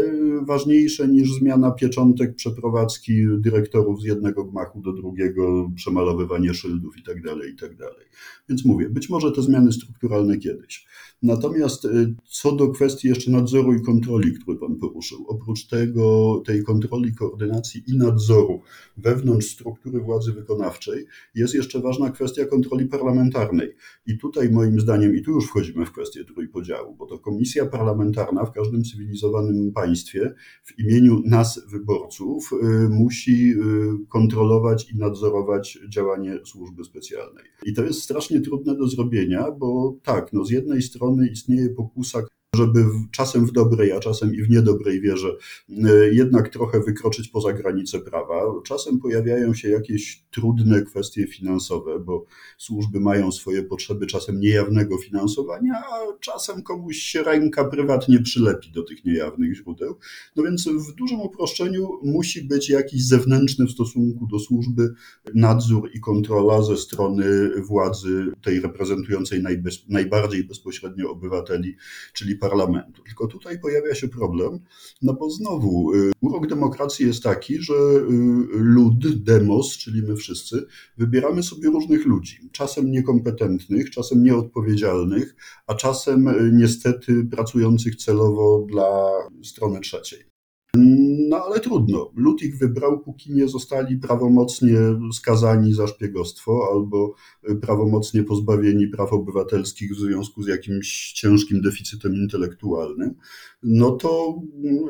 ważniejsze niż zmiana pieczątek, przeprowadzki dyrektorów z jednego gmachu do drugiego, przemalowywanie szyldów itd., tak itd. Tak Więc mówię, być może te zmiany strukturalne kiedyś. Natomiast y, co do kwestii jeszcze nadzoru i kontroli, który Pan poruszył, oprócz tego, tej kontroli, koordynacji i nadzoru wewnątrz struktury władzy wykonawczej, jest jeszcze ważna kwestia kontroli parlamentarnej. I tutaj moim zdaniem, i tu już wchodzimy w kwestię trójpodziału, bo to komisja parlamentarna w każdym cywilizowanym państwie w imieniu nas, wyborców, y, musi y, kontrolować i nadzorować działanie służby specjalnej. I to jest strasznie trudne do zrobienia, bo tak, no z jednej strony strony istnieje pokusa żeby czasem w dobrej, a czasem i w niedobrej wierze e, jednak trochę wykroczyć poza granice prawa. Czasem pojawiają się jakieś trudne kwestie finansowe, bo służby mają swoje potrzeby czasem niejawnego finansowania, a czasem komuś się ręka prywatnie przylepi do tych niejawnych źródeł. No więc w dużym uproszczeniu musi być jakiś zewnętrzny w stosunku do służby nadzór i kontrola ze strony władzy tej reprezentującej najbardziej bezpośrednio obywateli, czyli parlamentu. Tylko tutaj pojawia się problem, no bo znowu y, urok demokracji jest taki, że y, lud, demos, czyli my wszyscy, wybieramy sobie różnych ludzi. Czasem niekompetentnych, czasem nieodpowiedzialnych, a czasem y, niestety pracujących celowo dla strony trzeciej. No ale trudno. Lud ich wybrał, póki nie zostali prawomocnie skazani za szpiegostwo albo prawomocnie pozbawieni praw obywatelskich w związku z jakimś ciężkim deficytem intelektualnym, no to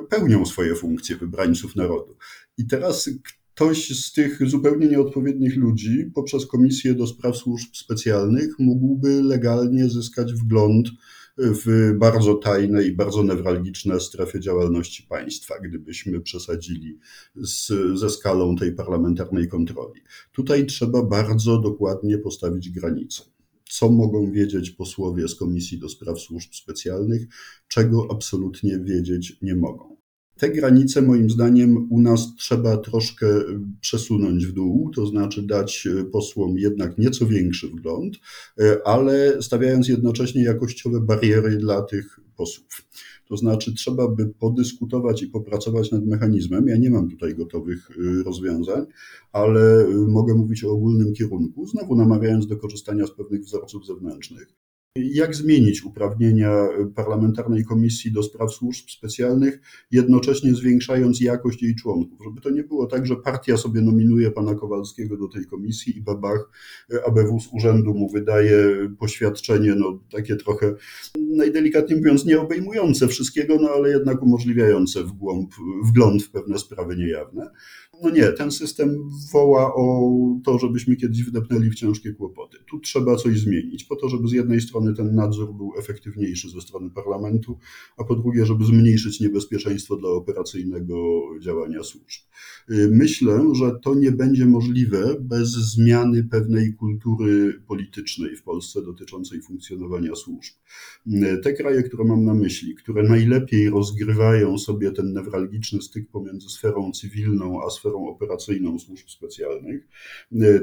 pełnią swoje funkcje wybrańców narodu. I teraz ktoś z tych zupełnie nieodpowiednich ludzi poprzez Komisję do Spraw Służb Specjalnych mógłby legalnie zyskać wgląd w bardzo tajne i bardzo newralgiczne strefy działalności państwa, gdybyśmy przesadzili z, ze skalą tej parlamentarnej kontroli. Tutaj trzeba bardzo dokładnie postawić granice. Co mogą wiedzieć posłowie z Komisji do Spraw Służb Specjalnych, czego absolutnie wiedzieć nie mogą. Te granice, moim zdaniem, u nas trzeba troszkę przesunąć w dół, to znaczy dać posłom jednak nieco większy wgląd, ale stawiając jednocześnie jakościowe bariery dla tych posłów. To znaczy, trzeba by podyskutować i popracować nad mechanizmem. Ja nie mam tutaj gotowych rozwiązań, ale mogę mówić o ogólnym kierunku, znowu namawiając do korzystania z pewnych wzorców zewnętrznych jak zmienić uprawnienia Parlamentarnej Komisji do Spraw Służb Specjalnych, jednocześnie zwiększając jakość jej członków. Żeby to nie było tak, że partia sobie nominuje pana Kowalskiego do tej komisji i babach ABW z urzędu mu wydaje poświadczenie, no takie trochę najdelikatniej mówiąc nie obejmujące wszystkiego, no ale jednak umożliwiające wgłąb, wgląd w pewne sprawy niejawne. No nie, ten system woła o to, żebyśmy kiedyś wdepnęli w ciężkie kłopoty. Tu trzeba coś zmienić, po to, żeby z jednej strony ten nadzór był efektywniejszy ze strony parlamentu, a po drugie, żeby zmniejszyć niebezpieczeństwo dla operacyjnego działania służb. Myślę, że to nie będzie możliwe bez zmiany pewnej kultury politycznej w Polsce dotyczącej funkcjonowania służb. Te kraje, które mam na myśli, które najlepiej rozgrywają sobie ten newralgiczny styk pomiędzy sferą cywilną a sferą operacyjną służb specjalnych,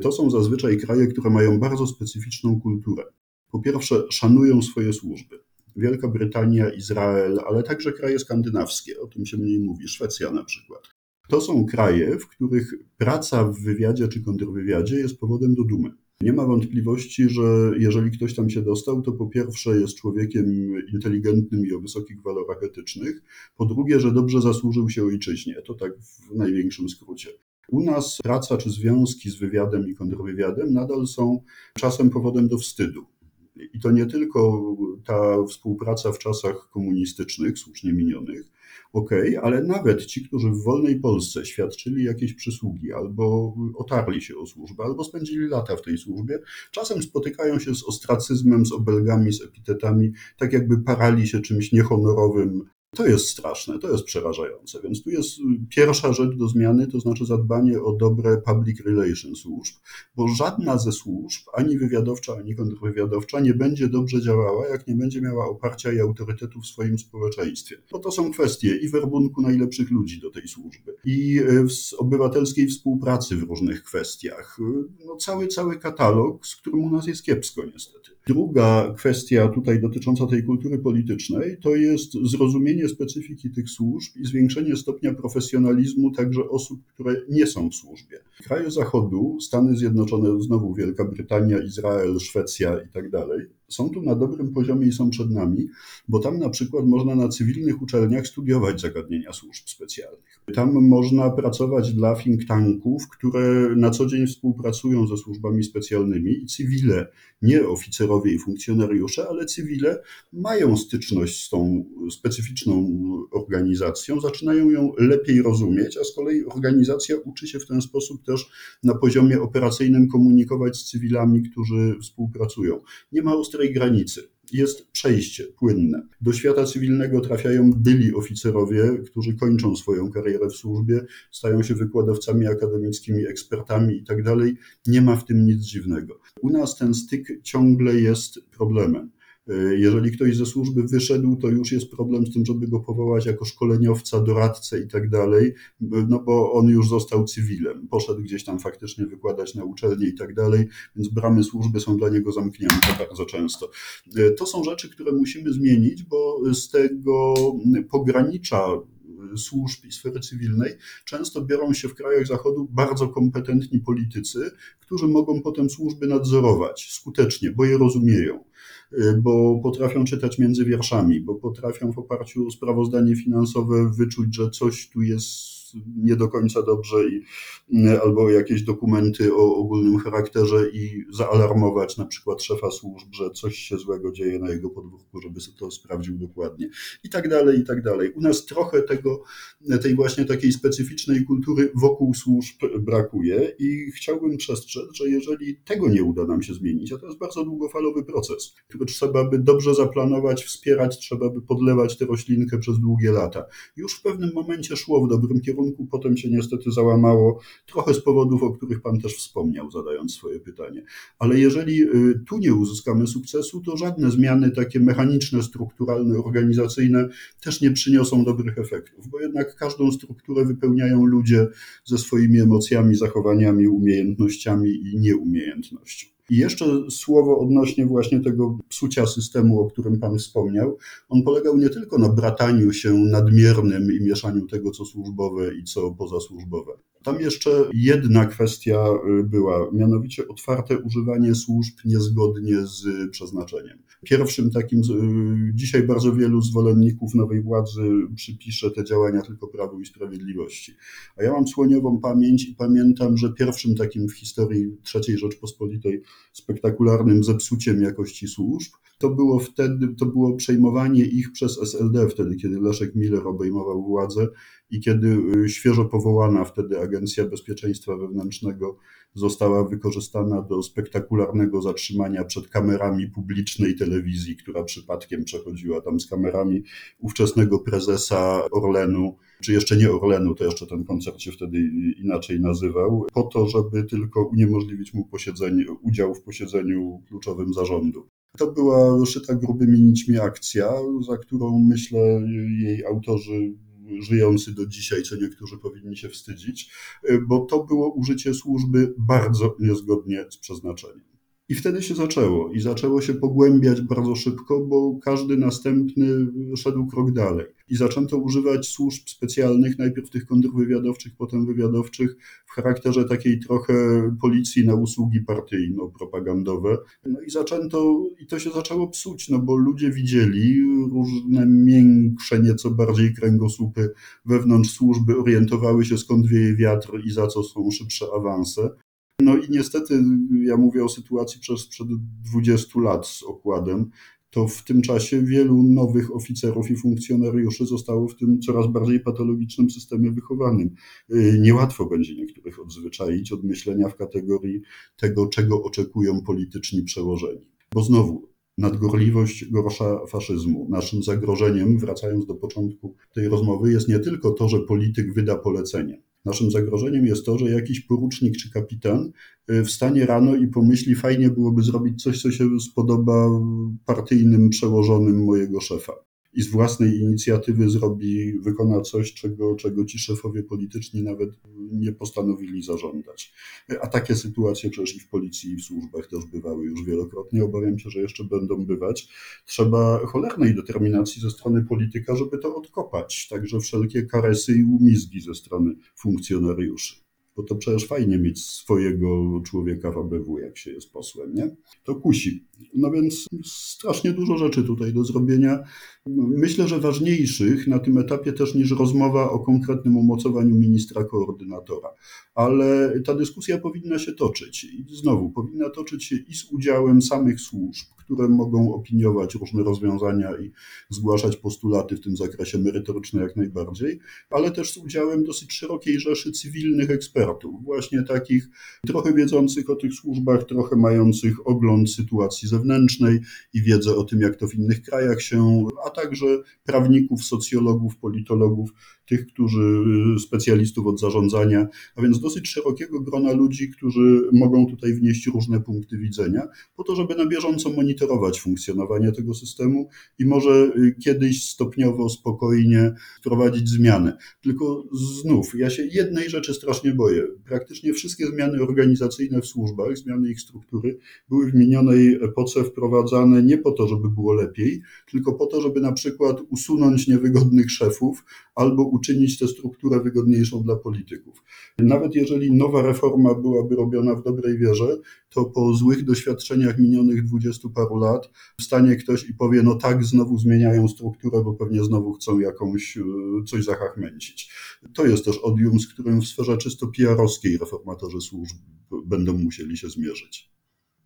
to są zazwyczaj kraje, które mają bardzo specyficzną kulturę. Po pierwsze, szanują swoje służby. Wielka Brytania, Izrael, ale także kraje skandynawskie, o tym się mniej mówi, Szwecja na przykład. To są kraje, w których praca w wywiadzie czy kontrwywiadzie jest powodem do dumy. Nie ma wątpliwości, że jeżeli ktoś tam się dostał, to po pierwsze jest człowiekiem inteligentnym i o wysokich walorach etycznych, po drugie, że dobrze zasłużył się ojczyźnie. To tak w największym skrócie. U nas praca czy związki z wywiadem i kontrwywiadem nadal są czasem powodem do wstydu. I to nie tylko ta współpraca w czasach komunistycznych, słusznie minionych, ok, ale nawet ci, którzy w wolnej Polsce świadczyli jakieś przysługi, albo otarli się o służbę, albo spędzili lata w tej służbie, czasem spotykają się z ostracyzmem, z obelgami, z epitetami, tak jakby parali się czymś niehonorowym, to jest straszne, to jest przerażające. Więc tu jest pierwsza rzecz do zmiany, to znaczy zadbanie o dobre public relations służb, bo żadna ze służb, ani wywiadowcza, ani kontrwywiadowcza, nie będzie dobrze działała, jak nie będzie miała oparcia i autorytetu w swoim społeczeństwie. Bo to są kwestie i werbunku najlepszych ludzi do tej służby, i e, obywatelskiej współpracy w różnych kwestiach. No cały, cały katalog, z którym u nas jest kiepsko niestety. Druga kwestia tutaj dotycząca tej kultury politycznej to jest zrozumienie specyfiki tych służb i zwiększenie stopnia profesjonalizmu także osób, które nie są w służbie. Kraje Zachodu, Stany Zjednoczone, znowu Wielka Brytania, Izrael, Szwecja i tak dalej, są tu na dobrym poziomie i są przed nami, bo tam na przykład można na cywilnych uczelniach studiować zagadnienia służb specjalnych. Tam można pracować dla think tanków, które na co dzień współpracują ze służbami specjalnymi i cywile, nie oficerowie i funkcjonariusze, ale cywile mają styczność z tą specyficzną organizacją, zaczynają ją lepiej rozumieć, a z kolei organizacja uczy się w ten sposób też na poziomie operacyjnym komunikować z cywilami, którzy współpracują. Nie ma ostrej granicy jest przejście płynne. Do świata cywilnego trafiają byli oficerowie, którzy kończą swoją karierę w służbie, stają się wykładowcami akademickimi, ekspertami itd. Tak Nie ma w tym nic dziwnego. U nas ten styk ciągle jest problemem. E, jeżeli ktoś ze służby wyszedł, to już jest problem z tym, żeby go powołać jako szkoleniowca, doradcę i tak dalej, no bo on już został cywilem, poszedł gdzieś tam faktycznie wykładać na uczelni i tak dalej, więc bramy służby są dla niego zamknięte bardzo często. E, to są rzeczy, które musimy zmienić, bo z tego pogranicza służb i sfery cywilnej, często biorą się w krajach Zachodu bardzo kompetentni politycy, którzy mogą potem służby nadzorować skutecznie, bo je rozumieją. Y, bo potrafią czytać między wierszami, bo potrafią w oparciu o sprawozdanie finansowe wyczuć, że coś tu jest nie do końca dobrze i, mm, albo jakieś dokumenty o ogólnym charakterze i zaalarmować na przykład szefa służb, że coś się złego dzieje na jego podwórku, żeby sobie to sprawdził dokładnie i tak dalej, i tak dalej. U nas trochę tego, tej właśnie takiej specyficznej kultury wokół służb brakuje i chciałbym przestrzec, że jeżeli tego nie uda nam się zmienić, a to jest bardzo długofalowy proces, który trzeba by dobrze zaplanować, wspierać, trzeba by podlewać tę roślinkę przez długie lata. Już w pewnym momencie szło w dobrym kierunku, kierunku, potem się niestety załamało, trochę z powodów, o których Pan też wspomniał, zadając swoje pytanie. Ale jeżeli y, tu nie uzyskamy sukcesu, to żadne zmiany takie mechaniczne, strukturalne, organizacyjne też nie przyniosą dobrych efektów, bo jednak każdą strukturę wypełniają ludzie ze swoimi emocjami, zachowaniami, umiejętnościami i nieumiejętnością. I jeszcze słowo odnośnie właśnie tego psucia systemu, o którym Pan wspomniał. On polegał nie tylko na brataniu się nadmiernym i mieszaniu tego, co służbowe i co pozasłużbowe. Tam jeszcze jedna kwestia y, była, mianowicie otwarte używanie służb niezgodnie z przeznaczeniem. Pierwszym takim, y, dzisiaj bardzo wielu zwolenników nowej władzy przypisze te działania tylko Prawu i Sprawiedliwości. A ja mam słoniową pamięć i pamiętam, że pierwszym takim w historii III Rzeczpospolitej spektakularnym zepsuciem jakości służb to było wtedy, to było przejmowanie ich przez SLD wtedy, kiedy Leszek Miller obejmował władzę i kiedy y, świeżo powołana wtedy Agencja Bezpieczeństwa Wewnętrznego została wykorzystana do spektakularnego zatrzymania przed kamerami publicznej telewizji, która przypadkiem przechodziła tam z kamerami ówczesnego prezesa Orlenu, czy jeszcze nie Orlenu, to jeszcze ten koncert się wtedy inaczej nazywał, po to, żeby tylko uniemożliwić mu posiedzenie, udział w posiedzeniu kluczowym zarządu. To była szyta grubymi nićmi akcja, za którą myślę jej autorzy żyjący do dzisiaj, co niektórzy powinni się wstydzić, bo to było użycie służby bardzo niezgodnie z przeznaczeniem. I wtedy się zaczęło. I zaczęło się pogłębiać bardzo szybko, bo każdy następny szedł krok dalej. I zaczęto używać służb specjalnych, najpierw tych kontrwywiadowczych, potem wywiadowczych, w charakterze takiej trochę policji na usługi partyjno-propagandowe. No i zaczęto, i to się zaczęło psuć, no bo ludzie widzieli różne większe, nieco bardziej kręgosłupy wewnątrz służby, orientowały się skąd wieje wiatr i za co są szybsze awanse. No i niestety ja mówię o sytuacji przez przed 20 lat z okładem, to w tym czasie wielu nowych oficerów i funkcjonariuszy zostało w tym coraz bardziej patologicznym systemie wychowanym. Y, niełatwo będzie niektórych odzwyczaić od myślenia w kategorii tego, czego oczekują polityczni przełożeni. Bo znowu, nadgorliwość gorsza faszyzmu. Naszym zagrożeniem, wracając do początku tej rozmowy, jest nie tylko to, że polityk wyda polecenie. Naszym zagrożeniem jest to, że jakiś porucznik czy kapitan y, wstanie rano i pomyśli, fajnie byłoby zrobić coś, co się spodoba partyjnym przełożonym mojego szefa. I z własnej inicjatywy zrobi, wykona coś, czego, czego ci szefowie polityczni nawet nie postanowili zażądać. A takie sytuacje przecież i w policji, i w służbach też bywały już wielokrotnie. Obawiam się, że jeszcze będą bywać. Trzeba cholernej determinacji ze strony polityka, żeby to odkopać. Także wszelkie karesy i umizgi ze strony funkcjonariuszy bo to przecież fajnie mieć swojego człowieka w ABW, jak się jest posłem, nie? To kusi. No więc strasznie dużo rzeczy tutaj do zrobienia. Myślę, że ważniejszych na tym etapie też niż rozmowa o konkretnym umocowaniu ministra koordynatora. Ale ta dyskusja powinna się toczyć. I znowu, powinna toczyć się i z udziałem samych służb, które mogą opiniować różne rozwiązania i zgłaszać postulaty w tym zakresie merytoryczne jak najbardziej, ale też z udziałem dosyć szerokiej rzeszy cywilnych ekspertów, właśnie takich trochę wiedzących o tych służbach, trochę mających ogląd sytuacji zewnętrznej i wiedzę o tym, jak to w innych krajach się, a także prawników, socjologów, politologów, tych, którzy specjalistów od zarządzania, a więc dosyć szerokiego grona ludzi, którzy mogą tutaj wnieść różne punkty widzenia, po to, żeby na bieżąco monitorować funkcjonowanie tego systemu i może kiedyś stopniowo, spokojnie wprowadzić zmiany. Tylko znów, ja się jednej rzeczy strasznie boję. Praktycznie wszystkie zmiany organizacyjne w służbach, zmiany ich struktury, były w minionej epoce wprowadzane nie po to, żeby było lepiej, tylko po to, żeby na przykład usunąć niewygodnych szefów albo uczynić tę strukturę wygodniejszą dla polityków. Nawet jeżeli nowa reforma byłaby robiona w dobrej wierze, to po złych doświadczeniach minionych dwudziestu paru lat wstanie ktoś i powie, no tak, znowu zmieniają strukturę, bo pewnie znowu chcą jakąś, e, coś zachachmęcić. To jest też odium, z którym w sferze czysto PR-owskiej reformatorzy służb będą musieli się zmierzyć.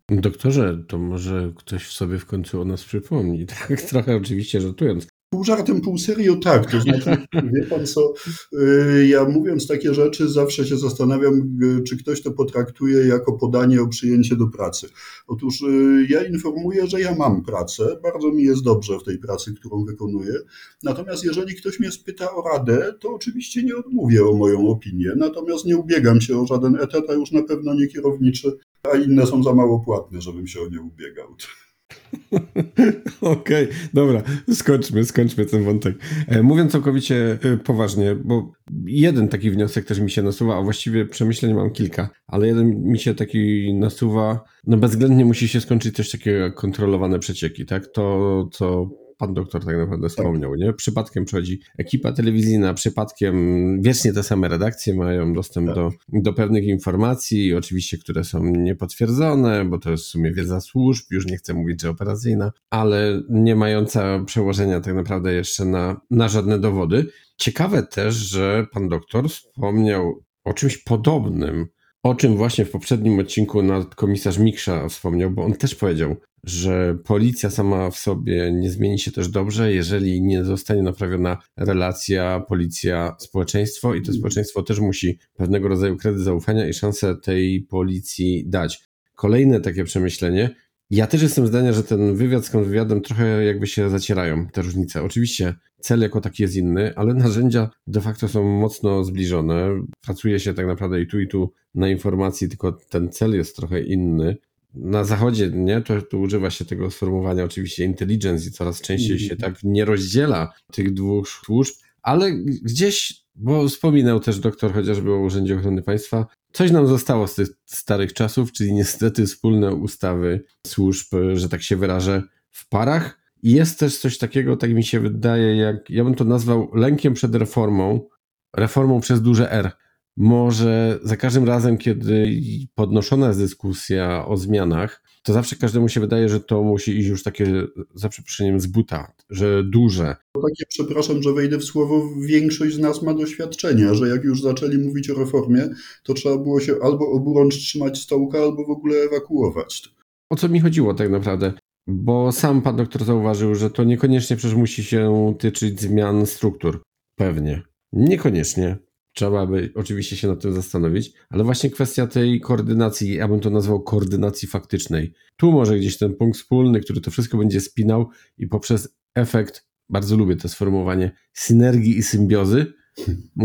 Doktorze, to może ktoś sobie w końcu o nas przypomni. Tak trochę oczywiście żartując, Pół żartem, pół serio tak. To znaczy, wie pan co, y, ja mówiąc takie rzeczy zawsze się zastanawiam, y, czy ktoś to potraktuje jako podanie o przyjęcie do pracy. Otóż y, ja informuję, że ja mam pracę, bardzo mi jest dobrze w tej pracy, którą wykonuję. Natomiast jeżeli ktoś mnie spyta o radę, to oczywiście nie odmówię o moją opinię. Natomiast nie ubiegam się o żaden etat, a już na pewno nie kierowniczy, a inne są za mało płatne, żebym się o nie ubiegał. Okej, okay, dobra, skończmy, skończmy ten wątek. E, mówiąc całkowicie e, poważnie, bo jeden taki wniosek też mi się nasuwa, a właściwie przemyśleń mam kilka, ale jeden mi się taki nasuwa, no bezwzględnie musi się skończyć takiego jak kontrolowane przecieki, tak? To, co pan doktor tak naprawdę tak. wspomniał, nie? Przypadkiem przychodzi ekipa telewizyjna, przypadkiem wiecznie te same redakcje mają dostęp tak. do, do pewnych informacji, oczywiście, które są niepotwierdzone, bo to jest w sumie wiedza służb, już nie chcę mówić, że operacyjna, ale nie mająca przełożenia tak naprawdę jeszcze na, na żadne dowody. Ciekawe też, że pan doktor wspomniał o czymś podobnym, o czym właśnie w poprzednim odcinku nadkomisarz Miksza wspomniał, bo on też powiedział, że policja sama w sobie nie zmieni się też dobrze, jeżeli nie zostanie naprawiona relacja policja-społeczeństwo i to mhm. społeczeństwo też musi pewnego rodzaju kredyt zaufania i szansę tej policji dać. Kolejne takie przemyślenie. Ja też jestem zdania, że ten wywiad z kontrwywiadem trochę jakby się zacierają, te różnice. Oczywiście cel jako taki jest inny, ale narzędzia de facto są mocno zbliżone. Pracuje się tak naprawdę i tu, i tu na informacji, tylko ten cel jest trochę inny na zachodzie, nie, to, to używa się tego sformułowania oczywiście intelligence i coraz częściej się mhm. tak nie rozdziela tych dwóch służb, ale gdzieś, bo wspominał też doktor chociażby o Urzędzie Ochrony Państwa, coś nam zostało z tych starych czasów, czyli niestety wspólne ustawy służb, że tak się wyrażę, w parach. I jest też coś takiego, tak mi się wydaje, jak ja bym to nazwał lękiem przed reformą, reformą przez duże R może za każdym razem, kiedy podnoszona jest dyskusja o zmianach, to zawsze każdemu się wydaje, że to musi iść już takie, za przeproszeniem, z buta, że duże. Takie, przepraszam, że wejdę w słowo, większość z nas ma doświadczenia, że jak już zaczęli mówić o reformie, to trzeba było się albo oburącz trzymać stołka, albo w ogóle ewakuować. O co mi chodziło tak naprawdę? Bo sam pan doktor zauważył, że to niekoniecznie przecież musi się tyczyć zmian struktur. Pewnie. Niekoniecznie. Trzeba by oczywiście się nad tym zastanowić, ale właśnie kwestia tej koordynacji, ja bym to nazwał koordynacji faktycznej. Tu może gdzieś ten punkt wspólny, który to wszystko będzie spinał i poprzez efekt, bardzo lubię to sformułowanie, synergii i symbiozy,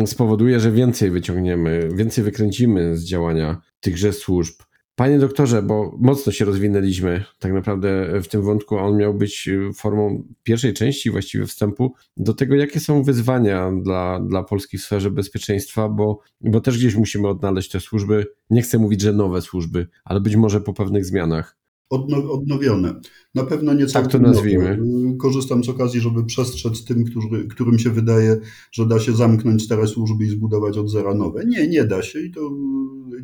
spowoduje, że więcej wyciągniemy, więcej wykręcimy z działania tychże służb. Panie doktorze, bo mocno się rozwinęliśmy tak naprawdę w tym wątku, a on miał być formą pierwszej części właściwie wstępu do tego, jakie są wyzwania dla, dla Polski w sferze bezpieczeństwa, bo, bo też gdzieś musimy odnaleźć te służby, nie chcę mówić, że nowe służby, ale być może po pewnych zmianach. Odnowione. Na pewno nie tak to nazwijmy. Korzystam z okazji, żeby przestrzec tym, którzy, którym się wydaje, że da się zamknąć stare służby i zbudować od zera nowe. Nie, nie da się i to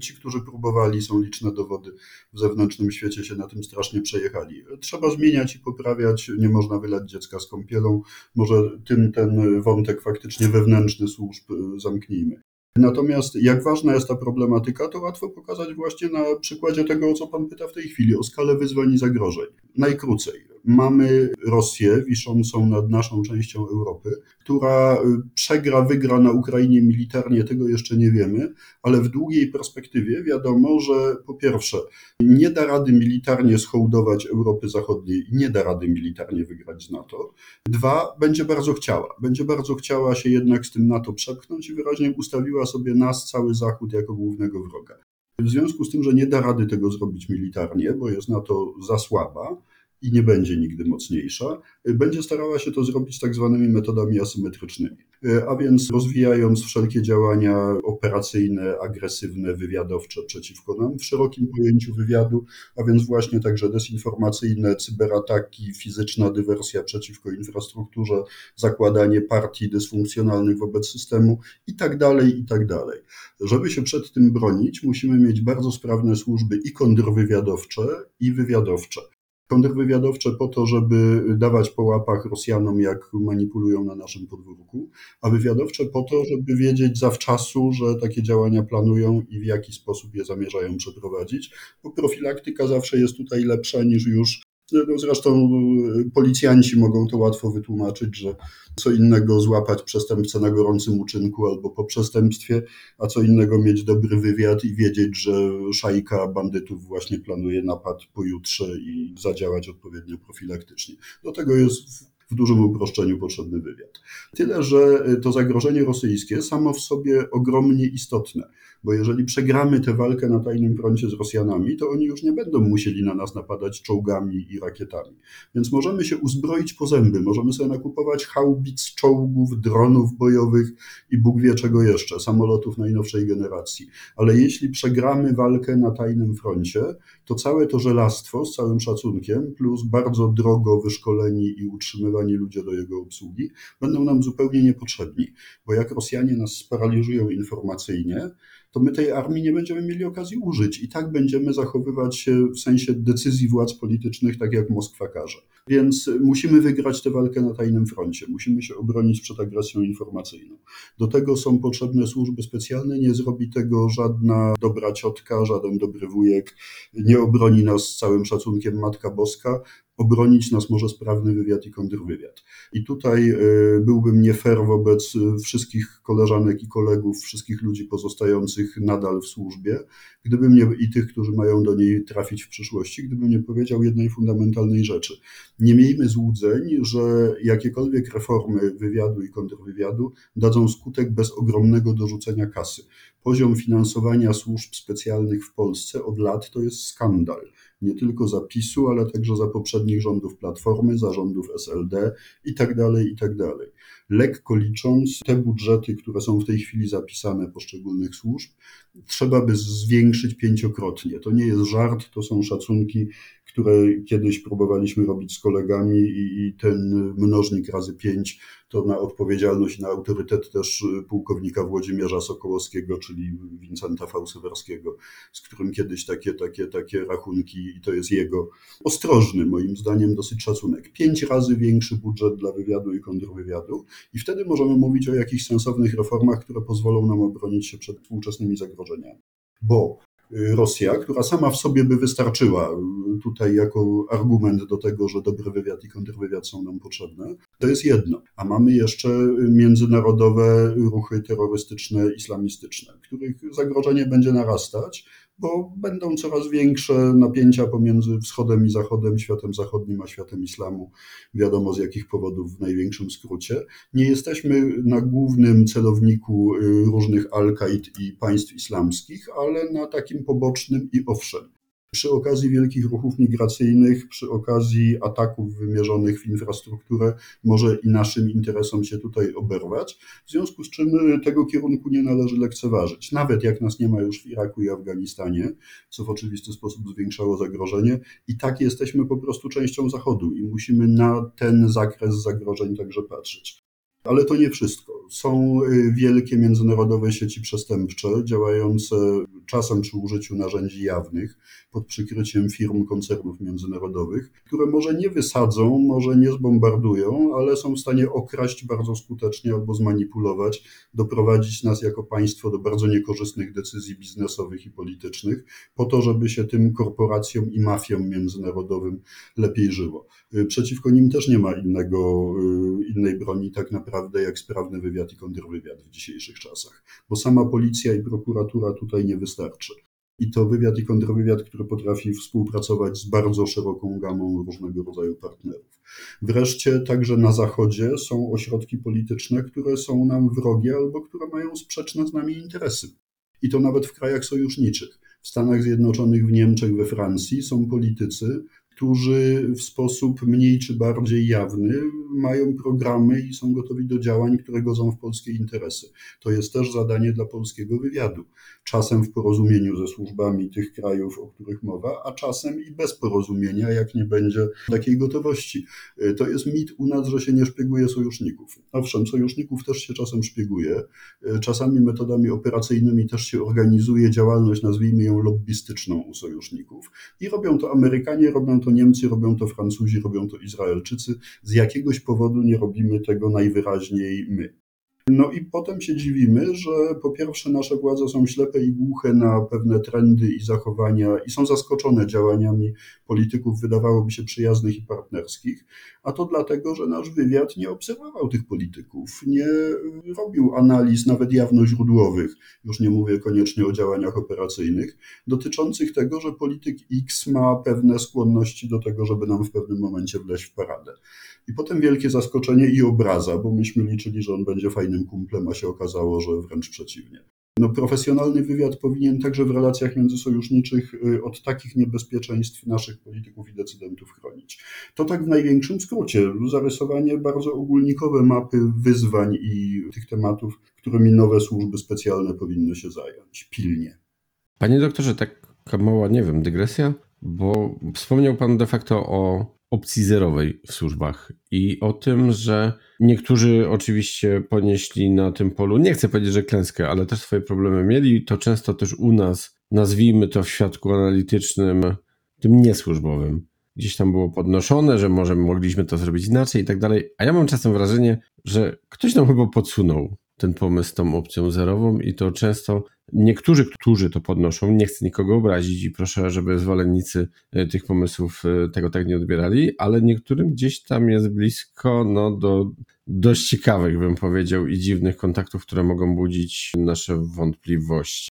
ci, którzy próbowali, są liczne dowody w zewnętrznym świecie, się na tym strasznie przejechali. Trzeba zmieniać i poprawiać, nie można wylać dziecka z kąpielą. Może tym ten wątek faktycznie wewnętrzny służb zamknijmy. Natomiast jak ważna jest ta problematyka, to łatwo pokazać właśnie na przykładzie tego, o co Pan pyta w tej chwili, o skalę wyzwań i zagrożeń. Najkrócej. Mamy Rosję wiszącą nad naszą częścią Europy, która y, przegra, wygra na Ukrainie militarnie, tego jeszcze nie wiemy, ale w długiej perspektywie wiadomo, że po pierwsze nie da rady militarnie schołdować Europy Zachodniej, nie da rady militarnie wygrać z NATO. Dwa, będzie bardzo chciała. Będzie bardzo chciała się jednak z tym NATO przepchnąć i wyraźnie ustawiła sobie nas, cały Zachód, jako głównego wroga. W związku z tym, że nie da rady tego zrobić militarnie, bo jest NATO za słaba, i nie będzie nigdy mocniejsza, będzie starała się to zrobić tak zwanymi metodami asymetrycznymi. A więc rozwijając wszelkie działania operacyjne, agresywne, wywiadowcze przeciwko nam w szerokim pojęciu wywiadu, a więc właśnie także desinformacyjne, cyberataki, fizyczna dywersja przeciwko infrastrukturze, zakładanie partii dysfunkcjonalnych wobec systemu i tak dalej, i tak dalej. Żeby się przed tym bronić, musimy mieć bardzo sprawne służby i kontrwywiadowcze, i wywiadowcze kontrwywiadowcze po to, żeby dawać po łapach Rosjanom, jak manipulują na naszym podwórku, a wywiadowcze po to, żeby wiedzieć zawczasu, że takie działania planują i w jaki sposób je zamierzają przeprowadzić, bo profilaktyka zawsze jest tutaj lepsza niż już zresztą y, policjanci mogą to łatwo wytłumaczyć, że co innego złapać przestępcę na gorącym uczynku albo po przestępstwie, a co innego mieć dobry wywiad i wiedzieć, że szajka bandytów właśnie planuje napad pojutrze i zadziałać odpowiednio profilaktycznie. Do tego jest w dużym uproszczeniu potrzebny wywiad. Tyle, że to zagrożenie rosyjskie samo w sobie ogromnie istotne bo jeżeli przegramy tę walkę na tajnym froncie z Rosjanami, to oni już nie będą musieli na nas napadać czołgami i rakietami. Więc możemy się uzbroić po zęby, możemy sobie nakupować haubic, czołgów, dronów bojowych i Bóg wie czego jeszcze, samolotów najnowszej generacji. Ale jeśli przegramy walkę na tajnym froncie, to całe to żelastwo z całym szacunkiem, plus bardzo drogo wyszkoleni i utrzymywani ludzie do jego obsługi, będą nam zupełnie niepotrzebni. Bo jak Rosjanie nas sparaliżują informacyjnie, to my tej armii nie będziemy mieli okazji użyć i tak będziemy zachowywać się w sensie decyzji władz politycznych, tak jak Moskwa każe. Więc musimy wygrać tę walkę na tajnym froncie, musimy się obronić przed agresją informacyjną. Do tego są potrzebne służby specjalne, nie zrobi tego żadna dobra ciotka, żaden dobry wujek, nie obroni nas z całym szacunkiem Matka Boska, obronić nas może sprawny wywiad i kontrwywiad. I tutaj e, byłbym nie fair wobec e, wszystkich koleżanek i kolegów, wszystkich ludzi pozostających nadal w służbie, gdybym nie, i tych, którzy mają do niej trafić w przyszłości, gdybym nie powiedział jednej fundamentalnej rzeczy. Nie miejmy złudzeń, że jakiekolwiek reformy wywiadu i kontrwywiadu dadzą skutek bez ogromnego dorzucenia kasy. Poziom finansowania służb specjalnych w Polsce od lat to jest skandal nie tylko za PiSu, ale także za poprzednich rządów Platformy, zarządów SLD i tak dalej, i tak dalej. Lekko licząc, te budżety, które są w tej chwili zapisane poszczególnych służb, trzeba by zwiększyć pięciokrotnie. To nie jest żart, to są szacunki które kiedyś próbowaliśmy robić z kolegami i, i ten mnożnik razy pięć to na odpowiedzialność i na autorytet też pułkownika Włodzimierza Sokołowskiego, czyli Wincenta Fałsywerskiego, z którym kiedyś takie, takie, takie rachunki, i to jest jego ostrożny, moim zdaniem, dosyć szacunek. Pięć razy większy budżet dla wywiadu i kontrwywiadu i wtedy możemy mówić o jakichś sensownych reformach, które pozwolą nam obronić się przed współczesnymi zagrożeniami. Bo Rosja, która sama w sobie by wystarczyła tutaj jako argument do tego, że dobry wywiad i kontrwywiad są nam potrzebne, to jest jedno. A mamy jeszcze międzynarodowe ruchy terrorystyczne, islamistyczne, których zagrożenie będzie narastać bo będą coraz większe napięcia pomiędzy wschodem i zachodem, światem zachodnim a światem islamu. Wiadomo z jakich powodów w największym skrócie. Nie jesteśmy na głównym celowniku y, różnych al-Kaid i państw islamskich, ale na takim pobocznym i owszem. Przy okazji wielkich ruchów migracyjnych, przy okazji ataków wymierzonych w infrastrukturę, może i naszym interesom się tutaj oberwać. W związku z czym tego kierunku nie należy lekceważyć. Nawet jak nas nie ma już w Iraku i Afganistanie, co w oczywisty sposób zwiększało zagrożenie, i tak jesteśmy po prostu częścią Zachodu i musimy na ten zakres zagrożeń także patrzeć. Ale to nie wszystko. Są y, wielkie międzynarodowe sieci przestępcze, działające czasem przy użyciu narzędzi jawnych, pod przykryciem firm koncernów międzynarodowych, które może nie wysadzą, może nie zbombardują, ale są w stanie okraść bardzo skutecznie albo zmanipulować, doprowadzić nas jako państwo do bardzo niekorzystnych decyzji biznesowych i politycznych, po to, żeby się tym korporacjom i mafiom międzynarodowym lepiej żyło. Y, przeciwko nim też nie ma innego, y, innej broni, tak naprawdę, jak sprawny wywiad i kontrwywiad w dzisiejszych czasach, bo sama policja i prokuratura tutaj nie wystarczy. I to wywiad i kontrwywiad, który potrafi współpracować z bardzo szeroką gamą różnego rodzaju partnerów. Wreszcie także na Zachodzie są ośrodki polityczne, które są nam wrogie albo które mają sprzeczne z nami interesy. I to nawet w krajach sojuszniczych. W Stanach Zjednoczonych, w Niemczech, we Francji są politycy, którzy w sposób mniej czy bardziej jawny mają programy i są gotowi do działań, które godzą w polskie interesy. To jest też zadanie dla polskiego wywiadu. Czasem w porozumieniu ze służbami tych krajów, o których mowa, a czasem i bez porozumienia, jak nie będzie takiej gotowości. To jest mit u nas, że się nie szpieguje sojuszników. Owszem, sojuszników też się czasem szpieguje. Czasami metodami operacyjnymi też się organizuje działalność, nazwijmy ją lobbystyczną u sojuszników. I robią to Amerykanie, robią to Niemcy, robią to Francuzi, robią to Izraelczycy. Z jakiegoś powodu nie robimy tego najwyraźniej my. No i potem się dziwimy, że po pierwsze nasze władze są ślepe i głuche na pewne trendy i zachowania i są zaskoczone działaniami polityków, wydawałoby się przyjaznych i partnerskich, a to dlatego, że nasz wywiad nie obserwował tych polityków, nie robił analiz nawet jawnoźródłowych, już nie mówię koniecznie o działaniach operacyjnych, dotyczących tego, że polityk X ma pewne skłonności do tego, żeby nam w pewnym momencie wleźć w paradę. I potem wielkie zaskoczenie i obraza, bo myśmy liczyli, że on będzie fajnym kumplem, a się okazało, że wręcz przeciwnie. No, profesjonalny wywiad powinien także w relacjach międzysojuszniczych y, od takich niebezpieczeństw naszych polityków i decydentów chronić. To tak w największym skrócie. Zarysowanie bardzo ogólnikowe mapy wyzwań i tych tematów, którymi nowe służby specjalne powinny się zająć pilnie. Panie doktorze, taka mała, nie wiem, dygresja, bo wspomniał Pan de facto o opcji zerowej w służbach i o tym, że niektórzy oczywiście ponieśli na tym polu, nie chcę powiedzieć, że klęskę, ale też swoje problemy mieli. To często też u nas, nazwijmy to w świadku analitycznym, tym niesłużbowym. Gdzieś tam było podnoszone, że może mogliśmy to zrobić inaczej i tak dalej. A ja mam czasem wrażenie, że ktoś nam chyba podsunął ten pomysł tą opcją zerową i to często niektórzy, którzy to podnoszą, nie chcę nikogo obrazić i proszę, żeby zwolennicy e, tych pomysłów e, tego tak nie odbierali, ale niektórym gdzieś tam jest blisko no, do dość ciekawych, bym powiedział, i dziwnych kontaktów, które mogą budzić nasze wątpliwości.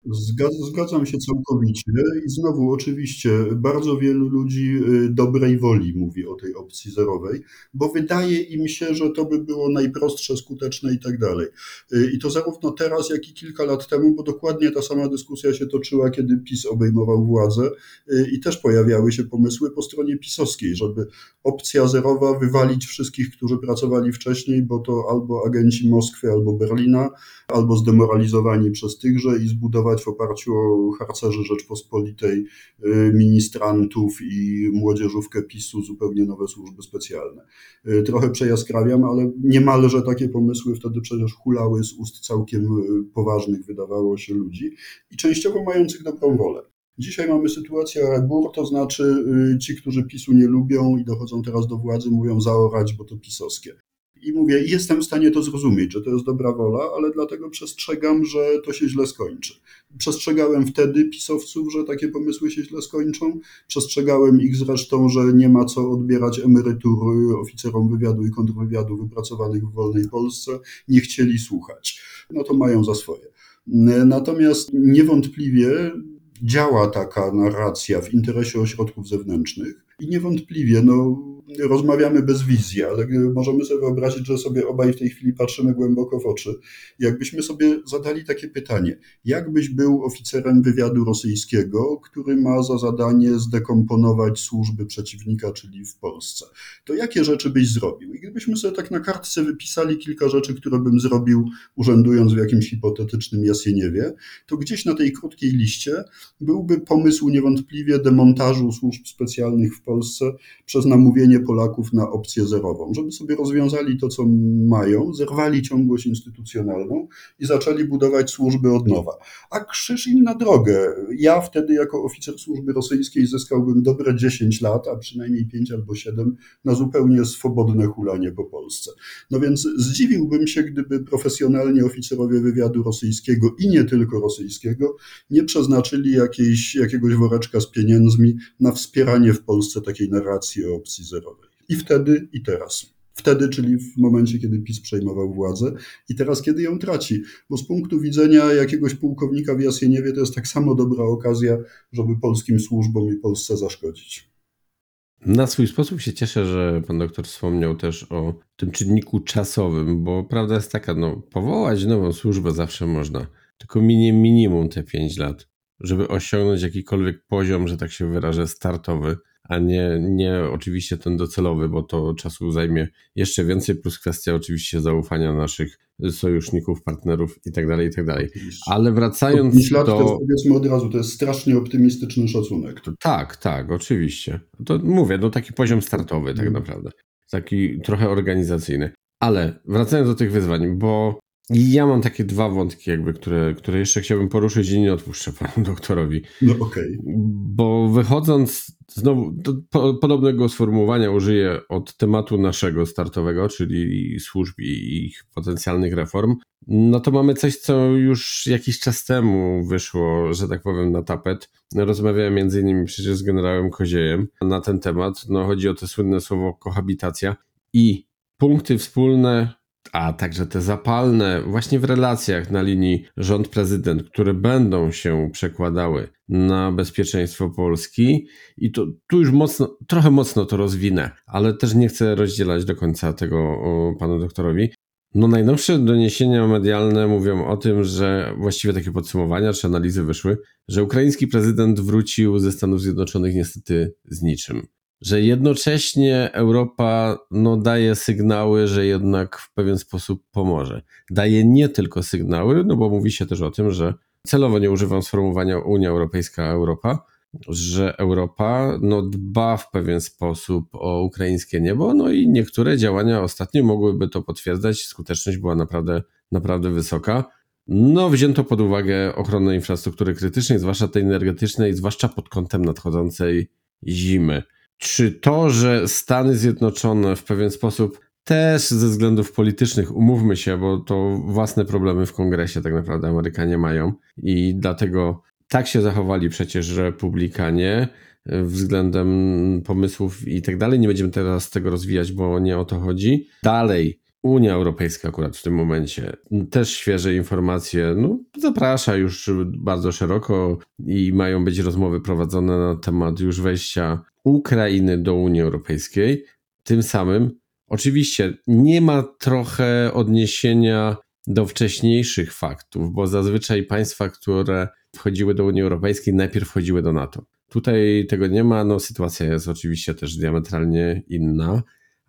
Zgadzam się całkowicie i znowu oczywiście bardzo wielu ludzi y, dobrej woli mówi o tej opcji zerowej, bo wydaje im się, że to by było najprostsze, skuteczne i tak dalej. Y, I to zarówno teraz, jak i kilka lat temu, bo dokładnie ta sama dyskusja się toczyła, kiedy PiS obejmował władzę y, i też pojawiały się pomysły po stronie pisowskiej, żeby opcja zerowa wywalić wszystkich, którzy pracowali wcześniej, bo to albo agenci Moskwy, albo Berlina, albo zdemoralizowani przez tychże i zbudować w oparciu o harcerzy Rzeczpospolitej, y, ministrantów i młodzieżówkę PiSu zupełnie nowe służby specjalne. Y, trochę przejaskrawiam, ale niemalże takie pomysły wtedy przecież hulały z ust całkiem y, poważnych, wydawało się, ludzi i częściowo mających dobrą wolę. Dzisiaj mamy sytuację rebur, to znaczy ci, którzy PiSu nie lubią i dochodzą teraz do władzy, mówią zaorać, bo to pisowskie i mówię, jestem w stanie to zrozumieć, że to jest dobra wola, ale dlatego przestrzegam, że to się źle skończy. Przestrzegałem wtedy pisowców, że takie pomysły się źle skończą. Przestrzegałem ich zresztą, że nie ma co odbierać emerytur oficerom wywiadu i kontrwywiadu wypracowanych w wolnej Polsce. Nie chcieli słuchać. No to mają za swoje. Natomiast niewątpliwie działa taka narracja w interesie ośrodków zewnętrznych, I niewątpliwie, no, rozmawiamy bez wizji, ale możemy sobie wyobrazić, że sobie obaj w tej chwili patrzymy głęboko w oczy. Jakbyśmy sobie zadali takie pytanie, jak byś był oficerem wywiadu rosyjskiego, który ma za zadanie zdekomponować służby przeciwnika, czyli w Polsce, to jakie rzeczy byś zrobił? I gdybyśmy sobie tak na kartce wypisali kilka rzeczy, które bym zrobił, urzędując w jakimś hipotetycznym Jasieniewie, to gdzieś na tej krótkiej liście byłby pomysł niewątpliwie demontażu służb specjalnych w Polsce przez namówienie Polaków na opcję zerową, żeby sobie rozwiązali to, co mają, zerwali ciągłość instytucjonalną i zaczęli budować służby od nowa. A krzyż im na drogę. Ja wtedy jako oficer służby rosyjskiej zyskałbym dobre 10 lat, a przynajmniej 5 albo 7 na zupełnie swobodne hulanie po Polsce. No więc zdziwiłbym się, gdyby profesjonalnie oficerowie wywiadu rosyjskiego i nie tylko rosyjskiego nie przeznaczyli jakiejś, jakiegoś woreczka z pieniędzmi na wspieranie w Polsce takiej narracji o opcji zerowej. I wtedy, i teraz. Wtedy, czyli w momencie, kiedy PiS przejmował władzę, i teraz, kiedy ją traci. Bo z punktu widzenia jakiegoś pułkownika w Jasieniewie to jest tak samo dobra okazja, żeby polskim służbom i Polsce zaszkodzić. Na swój sposób się cieszę, że pan doktor wspomniał też o tym czynniku czasowym, bo prawda jest taka, no powołać nową służbę zawsze można, tylko minie minimum te 5 lat, żeby osiągnąć jakikolwiek poziom, że tak się wyrażę, startowy a nie, nie oczywiście ten docelowy, bo to czasu zajmie jeszcze więcej, plus kwestia oczywiście zaufania naszych sojuszników, partnerów i tak dalej, i tak dalej. Ale wracając 5 lat do... to powiedzmy od razu, to jest strasznie optymistyczny szacunek. Tak, tak, oczywiście. To mówię, no taki poziom startowy tak mhm. naprawdę. Taki trochę organizacyjny. Ale wracając do tych wyzwań, bo ja mam takie dwa wątki, jakby, które, które jeszcze chciałbym poruszyć i nie odpuszczę panu doktorowi. No okej. Okay. Bo wychodząc znowu do po, podobnego sformułowania użyję od tematu naszego startowego, czyli służb i ich potencjalnych reform, no to mamy coś, co już jakiś czas temu wyszło, że tak powiem, na tapet. Rozmawiałem między innymi przecież z generałem Koziejem na ten temat. No chodzi o to słynne słowo kohabitacja i punkty wspólne a także te zapalne właśnie w relacjach na linii rząd-prezydent, które będą się przekładały na bezpieczeństwo Polski i to tu już mocno, trochę mocno to rozwinę, ale też nie chcę rozdzielać do końca tego panu doktorowi. No najnowsze doniesienia medialne mówią o tym, że właściwie takie podsumowania czy analizy wyszły, że ukraiński prezydent wrócił ze Stanów Zjednoczonych niestety z niczym że jednocześnie Europa no, daje sygnały, że jednak w pewien sposób pomoże. Daje nie tylko sygnały, no bo mówi się też o tym, że celowo nie używam sformułowania Unia Europejska, Europa, że Europa no, dba w pewien sposób o ukraińskie niebo, no i niektóre działania ostatnie mogłyby to potwierdzać. Skuteczność była naprawdę, naprawdę wysoka. No, wzięto pod uwagę ochronę infrastruktury krytycznej, zwłaszcza tej energetycznej, zwłaszcza pod kątem nadchodzącej zimy. Czy to, że Stany Zjednoczone w pewien sposób też ze względów politycznych, umówmy się, bo to własne problemy w kongresie tak naprawdę Amerykanie mają i dlatego tak się zachowali przecież republikanie względem pomysłów i tak dalej. Nie będziemy teraz tego rozwijać, bo nie o to chodzi. Dalej, Unia Europejska akurat w tym momencie też świeże informacje, no, zaprasza już bardzo szeroko i mają być rozmowy prowadzone na temat już wejścia Ukrainy do Unii Europejskiej. Tym samym, oczywiście, nie ma trochę odniesienia do wcześniejszych faktów, bo zazwyczaj państwa, które wchodziły do Unii Europejskiej, najpierw wchodziły do NATO. Tutaj tego nie ma, no sytuacja jest oczywiście też diametralnie inna,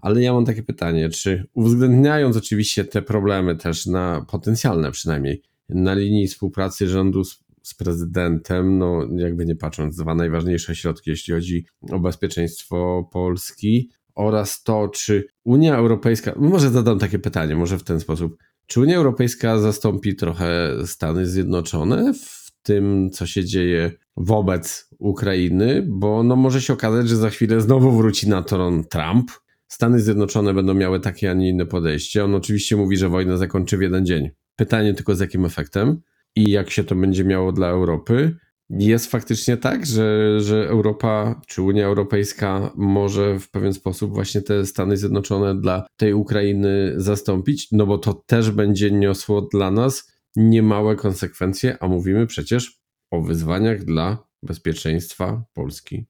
ale ja mam takie pytanie, czy uwzględniając oczywiście te problemy też na potencjalne przynajmniej, na linii współpracy rządu z z prezydentem, no jakby nie patrząc, dwa najważniejsze środki, jeśli chodzi o bezpieczeństwo Polski oraz to, czy Unia Europejska, może zadam takie pytanie, może w ten sposób, czy Unia Europejska zastąpi trochę Stany Zjednoczone w tym, co się dzieje wobec Ukrainy, bo no może się okazać, że za chwilę znowu wróci na tron Trump. Stany Zjednoczone będą miały takie, a nie inne podejście. On oczywiście mówi, że wojnę zakończy w jeden dzień. Pytanie tylko z jakim efektem i jak się to będzie miało dla Europy. Jest faktycznie tak, że, że Europa czy Unia Europejska może w pewien sposób właśnie te Stany Zjednoczone dla tej Ukrainy zastąpić, no bo to też będzie niosło dla nas niemałe konsekwencje, a mówimy przecież o wyzwaniach dla bezpieczeństwa Polski.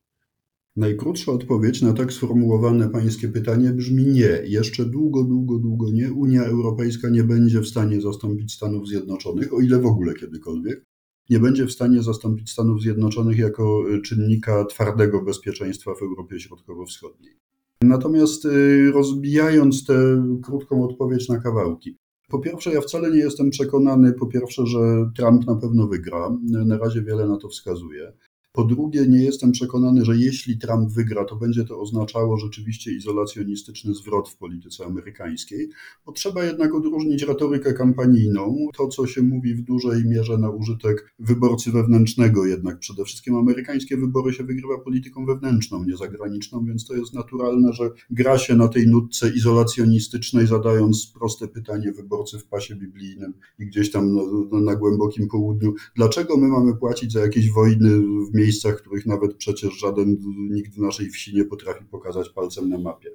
Najkrótsza odpowiedź na tak sformułowane pańskie pytanie brzmi nie. Jeszcze długo, długo, długo nie. Unia Europejska nie będzie w stanie zastąpić Stanów Zjednoczonych, o ile w ogóle kiedykolwiek. Nie będzie w stanie zastąpić Stanów Zjednoczonych jako czynnika twardego bezpieczeństwa w Europie Środkowo-Wschodniej. Natomiast y, rozbijając tę krótką odpowiedź na kawałki. Po pierwsze, ja wcale nie jestem przekonany, po pierwsze, że Trump na pewno wygra. Na razie wiele na to wskazuje. Po drugie, nie jestem przekonany, że jeśli Trump wygra, to będzie to oznaczało rzeczywiście izolacjonistyczny zwrot w polityce amerykańskiej, bo trzeba jednak odróżnić retorykę kampanijną, to co się mówi w dużej mierze na użytek wyborcy wewnętrznego, jednak przede wszystkim amerykańskie wybory się wygrywa polityką wewnętrzną, nie zagraniczną, więc to jest naturalne, że gra się na tej nutce izolacjonistycznej, zadając proste pytanie wyborcy w pasie biblijnym i gdzieś tam na, na głębokim południu, dlaczego my mamy płacić za jakieś wojny w miejscu miejscach, których nawet przecież żaden nikt w naszej wsi nie potrafi pokazać palcem na mapie.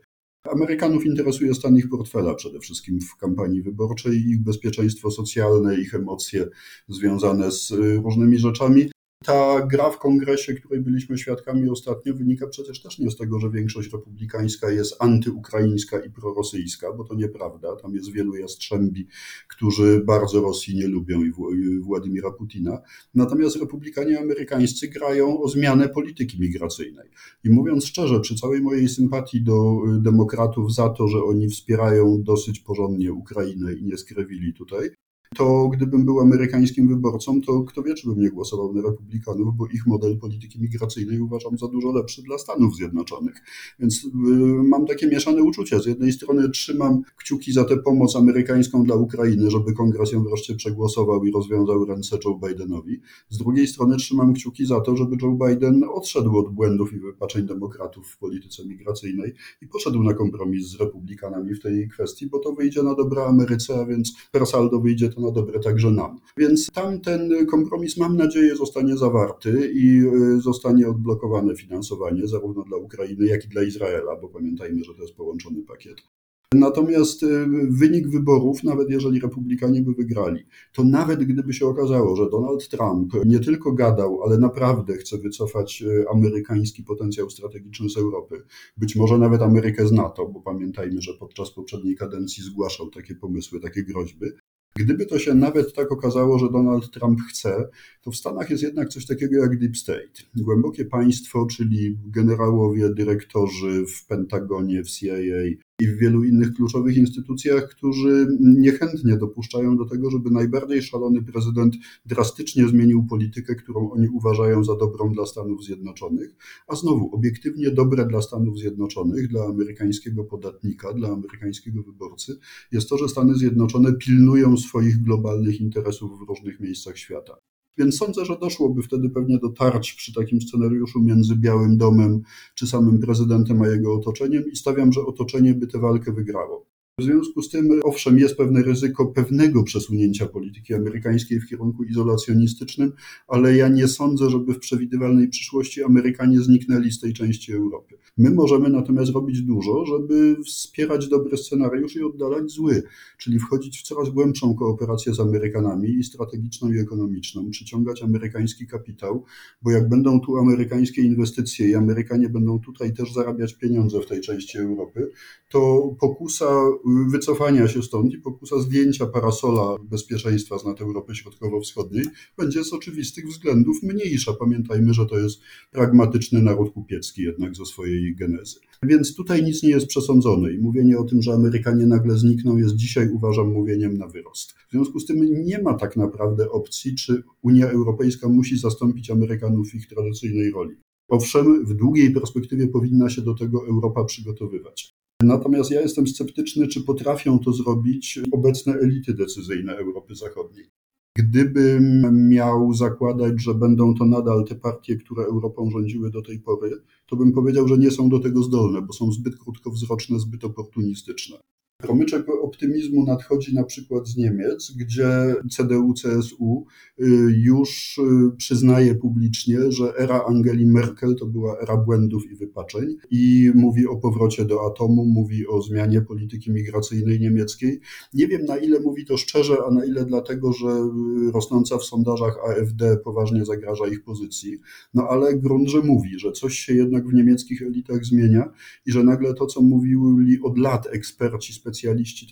Amerykanów interesuje stan ich portfela przede wszystkim w kampanii wyborczej, ich bezpieczeństwo socjalne, ich emocje związane z różnymi rzeczami. Ta gra w kongresie, której byliśmy świadkami ostatnio, wynika przecież też nie z tego, że większość republikańska jest antyukraińska i prorosyjska, bo to nieprawda. Tam jest wielu jastrzębi, którzy bardzo Rosji nie lubią i Władimira Putina. Natomiast republikanie amerykańscy grają o zmianę polityki migracyjnej. I mówiąc szczerze, przy całej mojej sympatii do demokratów za to, że oni wspierają dosyć porządnie Ukrainę i nie skrewili tutaj, to gdybym był amerykańskim wyborcą, to kto wie, czy bym nie głosował na republikanów, bo ich model polityki migracyjnej uważam za dużo lepszy dla Stanów Zjednoczonych. Więc y, mam takie mieszane uczucia. Z jednej strony trzymam kciuki za tę pomoc amerykańską dla Ukrainy, żeby kongres ją wreszcie przegłosował i rozwiązał ręce Joe Bidenowi. Z drugiej strony trzymam kciuki za to, żeby Joe Biden odszedł od błędów i wypaczeń demokratów w polityce migracyjnej i poszedł na kompromis z republikanami w tej kwestii, bo to wyjdzie na dobre Ameryce, a więc per saldo wyjdzie to na dobre także nam. Więc tam ten kompromis, mam nadzieję, zostanie zawarty i y, zostanie odblokowane finansowanie zarówno dla Ukrainy, jak i dla Izraela, bo pamiętajmy, że to jest połączony pakiet. Natomiast y, wynik wyborów, nawet jeżeli republikanie by wygrali, to nawet gdyby się okazało, że Donald Trump nie tylko gadał, ale naprawdę chce wycofać y, amerykański potencjał strategiczny z Europy, być może nawet Amerykę z NATO, bo pamiętajmy, że podczas poprzedniej kadencji zgłaszał takie pomysły, takie groźby, Gdyby to się nawet tak okazało, że Donald Trump chce, to w Stanach jest jednak coś takiego jak Deep State. Głębokie państwo, czyli generałowie, dyrektorzy w Pentagonie, w CIA, i w wielu innych kluczowych instytucjach, którzy niechętnie dopuszczają do tego, żeby najbardziej szalony prezydent drastycznie zmienił politykę, którą oni uważają za dobrą dla Stanów Zjednoczonych, a znowu obiektywnie dobre dla Stanów Zjednoczonych, dla amerykańskiego podatnika, dla amerykańskiego wyborcy, jest to, że Stany Zjednoczone pilnują swoich globalnych interesów w różnych miejscach świata. Więc sądzę, że doszłoby wtedy pewnie do tarć przy takim scenariuszu między Białym Domem czy samym prezydentem a jego otoczeniem i stawiam, że otoczenie by tę walkę wygrało. W związku z tym, owszem, jest pewne ryzyko pewnego przesunięcia polityki amerykańskiej w kierunku izolacjonistycznym, ale ja nie sądzę, żeby w przewidywalnej przyszłości Amerykanie zniknęli z tej części Europy. My możemy natomiast robić dużo, żeby wspierać dobry scenariusz i oddalać zły, czyli wchodzić w coraz głębszą kooperację z Amerykanami i strategiczną i ekonomiczną, przyciągać amerykański kapitał, bo jak będą tu amerykańskie inwestycje i Amerykanie będą tutaj też zarabiać pieniądze w tej części Europy, to pokusa wycofania się stąd i pokusa zdjęcia parasola bezpieczeństwa z nad Europy Środkowo-Wschodniej będzie z oczywistych względów mniejsza. Pamiętajmy, że to jest pragmatyczny naród kupiecki jednak ze swojej genezy. Więc tutaj nic nie jest przesądzone i mówienie o tym, że Amerykanie nagle znikną jest dzisiaj uważam mówieniem na wyrost. W związku z tym nie ma tak naprawdę opcji, czy Unia Europejska musi zastąpić Amerykanów w ich tradycyjnej roli. Owszem, w długiej perspektywie powinna się do tego Europa przygotowywać. Natomiast ja jestem sceptyczny, czy potrafią to zrobić obecne elity decyzyjne Europy Zachodniej. Gdybym miał zakładać, że będą to nadal te partie, które Europą rządziły do tej pory, to bym powiedział, że nie są do tego zdolne, bo są zbyt krótkowzroczne, zbyt oportunistyczne. Promyczek optymizmu nadchodzi na przykład z Niemiec, gdzie CDU-CSU y, już y, przyznaje publicznie, że era Angeli Merkel to była era błędów i wypaczeń i mówi o powrocie do atomu, mówi o zmianie polityki migracyjnej niemieckiej. Nie wiem na ile mówi to szczerze, a na ile dlatego, że y, rosnąca w sondażach AfD poważnie zagraża ich pozycji. No ale grunt, że mówi, że coś się jednak w niemieckich elitach zmienia i że nagle to, co mówili od lat eksperci, specjaliści,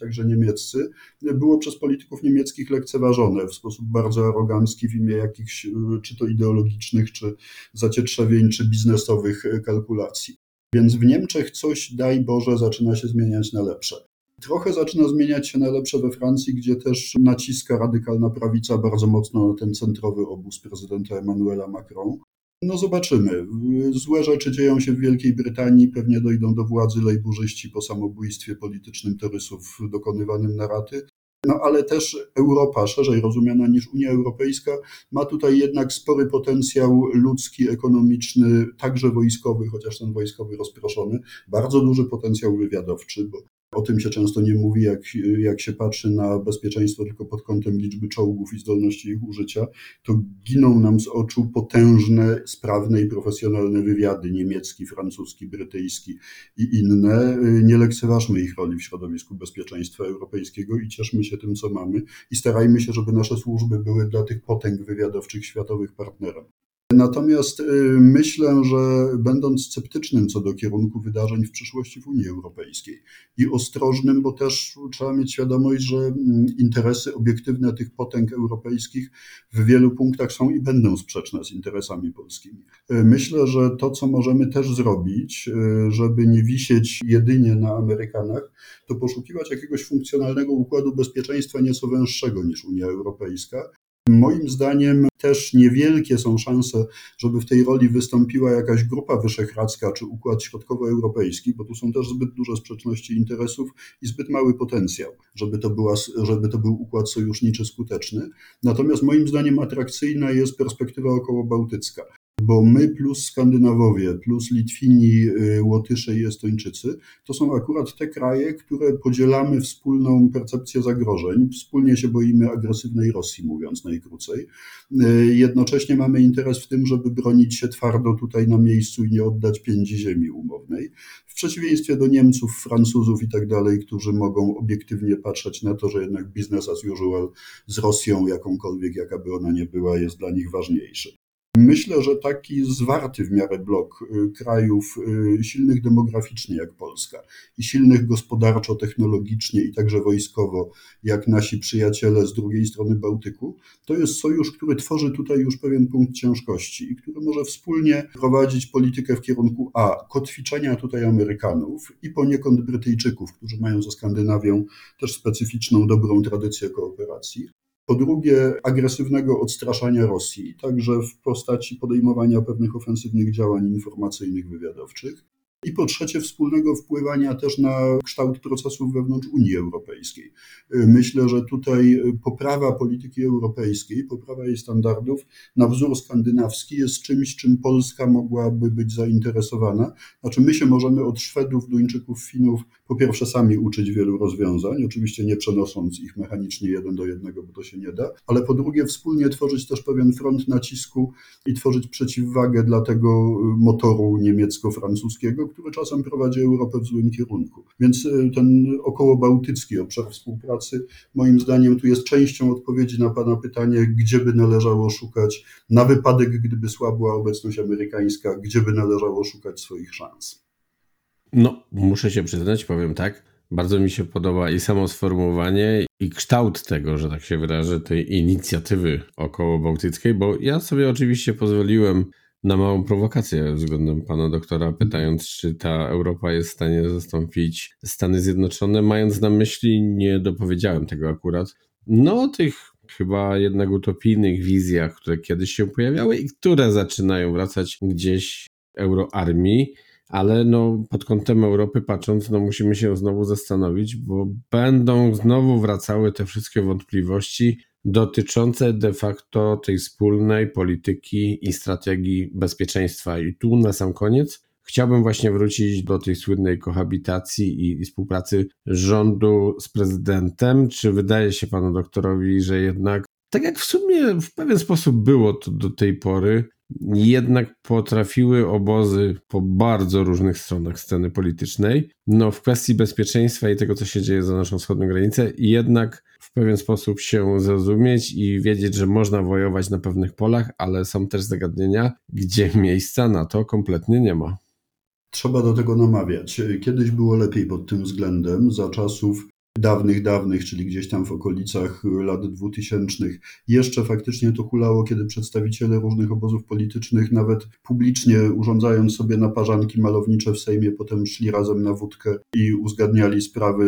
także niemieccy, było przez polityków niemieckich lekceważone w sposób bardzo arogancki w imię jakichś, czy to ideologicznych, czy zacietrzewień, czy biznesowych kalkulacji. Więc w Niemczech coś, daj Boże, zaczyna się zmieniać na lepsze. Trochę zaczyna zmieniać się na lepsze we Francji, gdzie też naciska radykalna prawica bardzo mocno na ten centrowy obóz prezydenta Emmanuela Macron. No zobaczymy. Złe rzeczy dzieją się w Wielkiej Brytanii, pewnie dojdą do władzy lejburzyści po samobójstwie politycznym torysów dokonywanym na raty. No ale też Europa, szerzej rozumiana niż Unia Europejska, ma tutaj jednak spory potencjał ludzki, ekonomiczny, także wojskowy, chociaż ten wojskowy rozproszony, bardzo duży potencjał wywiadowczy, bo o tym się często nie mówi, jak, jak się patrzy na bezpieczeństwo tylko pod kątem liczby czołgów i zdolności ich użycia, to giną nam z oczu potężne, sprawne i profesjonalne wywiady niemiecki, francuski, brytyjski i inne. Nie lekceważmy ich roli w środowisku bezpieczeństwa europejskiego i cieszmy się tym, co mamy i starajmy się, żeby nasze służby były dla tych potęg wywiadowczych światowych partnerem. Natomiast y, myślę, że będąc sceptycznym co do kierunku wydarzeń w przyszłości w Unii Europejskiej i ostrożnym, bo też trzeba mieć świadomość, że mm, interesy obiektywne tych potęg europejskich w wielu punktach są i będą sprzeczne z interesami polskimi. Y, myślę, że to, co możemy też zrobić, y, żeby nie wisieć jedynie na Amerykanach, to poszukiwać jakiegoś funkcjonalnego układu bezpieczeństwa nieco węższego niż Unia Europejska, Moim zdaniem też niewielkie są szanse, żeby w tej roli wystąpiła jakaś grupa wyszehradzka czy układ środkowoeuropejski, bo tu są też zbyt duże sprzeczności interesów i zbyt mały potencjał, żeby to, była, żeby to był układ sojuszniczy skuteczny. Natomiast moim zdaniem atrakcyjna jest perspektywa okołobałtycka bo my plus Skandynawowie, plus Litwini, y, Łotysze i Estończycy, to są akurat te kraje, które podzielamy wspólną percepcję zagrożeń, wspólnie się boimy agresywnej Rosji, mówiąc najkrócej. Y, jednocześnie mamy interes w tym, żeby bronić się twardo tutaj na miejscu i nie oddać pięci ziemi umownej. W przeciwieństwie do Niemców, Francuzów i tak dalej, którzy mogą obiektywnie patrzeć na to, że jednak business as usual z Rosją, jakąkolwiek jaka by ona nie była, jest dla nich ważniejszy. Myślę, że taki zwarty w miarę blok y, krajów y, silnych demograficznie jak Polska i silnych gospodarczo, technologicznie i także wojskowo jak nasi przyjaciele z drugiej strony Bałtyku, to jest sojusz, który tworzy tutaj już pewien punkt ciężkości i który może wspólnie prowadzić politykę w kierunku A kotwiczenia tutaj Amerykanów i poniekąd Brytyjczyków, którzy mają ze Skandynawią też specyficzną, dobrą tradycję kooperacji, po drugie, agresywnego odstraszania Rosji, także w postaci podejmowania pewnych ofensywnych działań informacyjnych, wywiadowczych. I po trzecie, wspólnego wpływania też na kształt procesów wewnątrz Unii Europejskiej. Myślę, że tutaj poprawa polityki europejskiej, poprawa jej standardów na wzór skandynawski jest czymś, czym Polska mogłaby być zainteresowana. Znaczy, my się możemy od Szwedów, Duńczyków, Finów po pierwsze sami uczyć wielu rozwiązań, oczywiście nie przenosząc ich mechanicznie jeden do jednego, bo to się nie da, ale po drugie, wspólnie tworzyć też pewien front nacisku i tworzyć przeciwwagę dla tego motoru niemiecko-francuskiego, który czasem prowadzi Europę w złym kierunku. Więc e, ten okołobałtycki obszar współpracy, moim zdaniem, tu jest częścią odpowiedzi na Pana pytanie, gdzie by należało szukać, na wypadek, gdyby słabła obecność amerykańska, gdzie by należało szukać swoich szans. No, muszę się przyznać, powiem tak. Bardzo mi się podoba i samo sformułowanie, i kształt tego, że tak się wyrażę, tej inicjatywy około bałtyckiej, bo ja sobie oczywiście pozwoliłem na małą prowokację względem pana doktora, pytając, czy ta Europa jest w stanie zastąpić Stany Zjednoczone, mając na myśli, nie dopowiedziałem tego akurat, no o tych chyba jednak utopijnych wizjach, które kiedyś się pojawiały i które zaczynają wracać gdzieś euroarmii, ale no pod kątem Europy patrząc, no musimy się znowu zastanowić, bo będą znowu wracały te wszystkie wątpliwości, dotyczące de facto tej wspólnej polityki i strategii bezpieczeństwa. I tu na sam koniec chciałbym właśnie wrócić do tej słynnej kohabitacji i, i współpracy rządu z prezydentem. Czy wydaje się panu doktorowi, że jednak tak jak w sumie w pewien sposób było to do tej pory, jednak potrafiły obozy po bardzo różnych stronach sceny politycznej, no w kwestii bezpieczeństwa i tego, co się dzieje za naszą wschodnią granicę, jednak w pewien sposób się zrozumieć i wiedzieć, że można wojować na pewnych polach, ale są też zagadnienia, gdzie miejsca na to kompletnie nie ma. Trzeba do tego namawiać. Kiedyś było lepiej pod tym względem, za czasów dawnych, dawnych, czyli gdzieś tam w okolicach lat dwutysięcznych. Jeszcze faktycznie to hulało, kiedy przedstawiciele różnych obozów politycznych, nawet publicznie urządzając sobie naparzanki malownicze w Sejmie, potem szli razem na wódkę i uzgadniali sprawy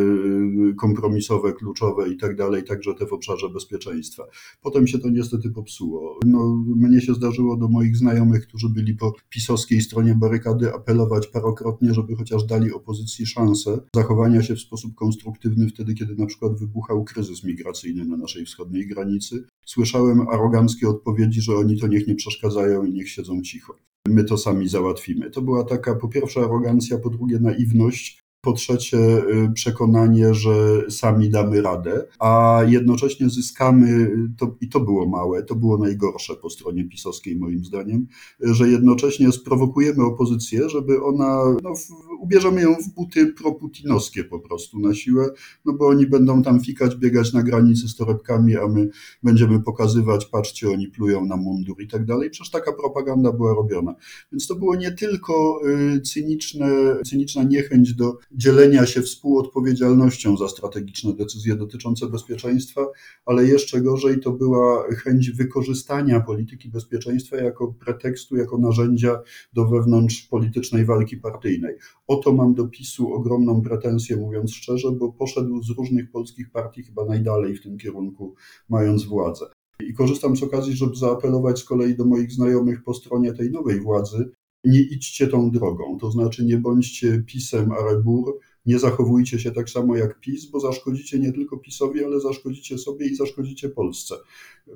y, kompromisowe, kluczowe i tak dalej, także te w obszarze bezpieczeństwa. Potem się to niestety popsuło. No, mnie się zdarzyło do moich znajomych, którzy byli po pisowskiej stronie barykady, apelować parokrotnie, żeby chociaż dali opozycji szansę zachowania się w sposób konstruktywny w wtedy, kiedy na przykład wybuchał kryzys migracyjny na naszej wschodniej granicy. Słyszałem aroganckie odpowiedzi, że oni to niech nie przeszkadzają i niech siedzą cicho. My to sami załatwimy. To była taka po pierwsze arogancja, po drugie naiwność, po trzecie, y, przekonanie, że sami damy radę, a jednocześnie zyskamy, to, i to było małe, to było najgorsze po stronie pisowskiej, moim zdaniem, że jednocześnie sprowokujemy opozycję, żeby ona, no, w, ubierzemy ją w buty proputinowskie po prostu na siłę, no bo oni będą tam fikać, biegać na granicy z torebkami, a my będziemy pokazywać, patrzcie, oni plują na mundur i tak dalej. Przecież taka propaganda była robiona. Więc to było nie tylko y, cyniczne, cyniczna niechęć do dzielenia się współodpowiedzialnością za strategiczne decyzje dotyczące bezpieczeństwa, ale jeszcze gorzej to była chęć wykorzystania polityki bezpieczeństwa jako pretekstu, jako narzędzia do wewnątrzpolitycznej walki partyjnej. Oto mam do PiSu ogromną pretensję, mówiąc szczerze, bo poszedł z różnych polskich partii chyba najdalej w tym kierunku, mając władzę. I korzystam z okazji, żeby zaapelować z kolei do moich znajomych po stronie tej nowej władzy, nie idźcie tą drogą, to znaczy nie bądźcie pisem Arebur, nie zachowujcie się tak samo jak PiS, bo zaszkodzicie nie tylko PiSowi, ale zaszkodzicie sobie i zaszkodzicie Polsce.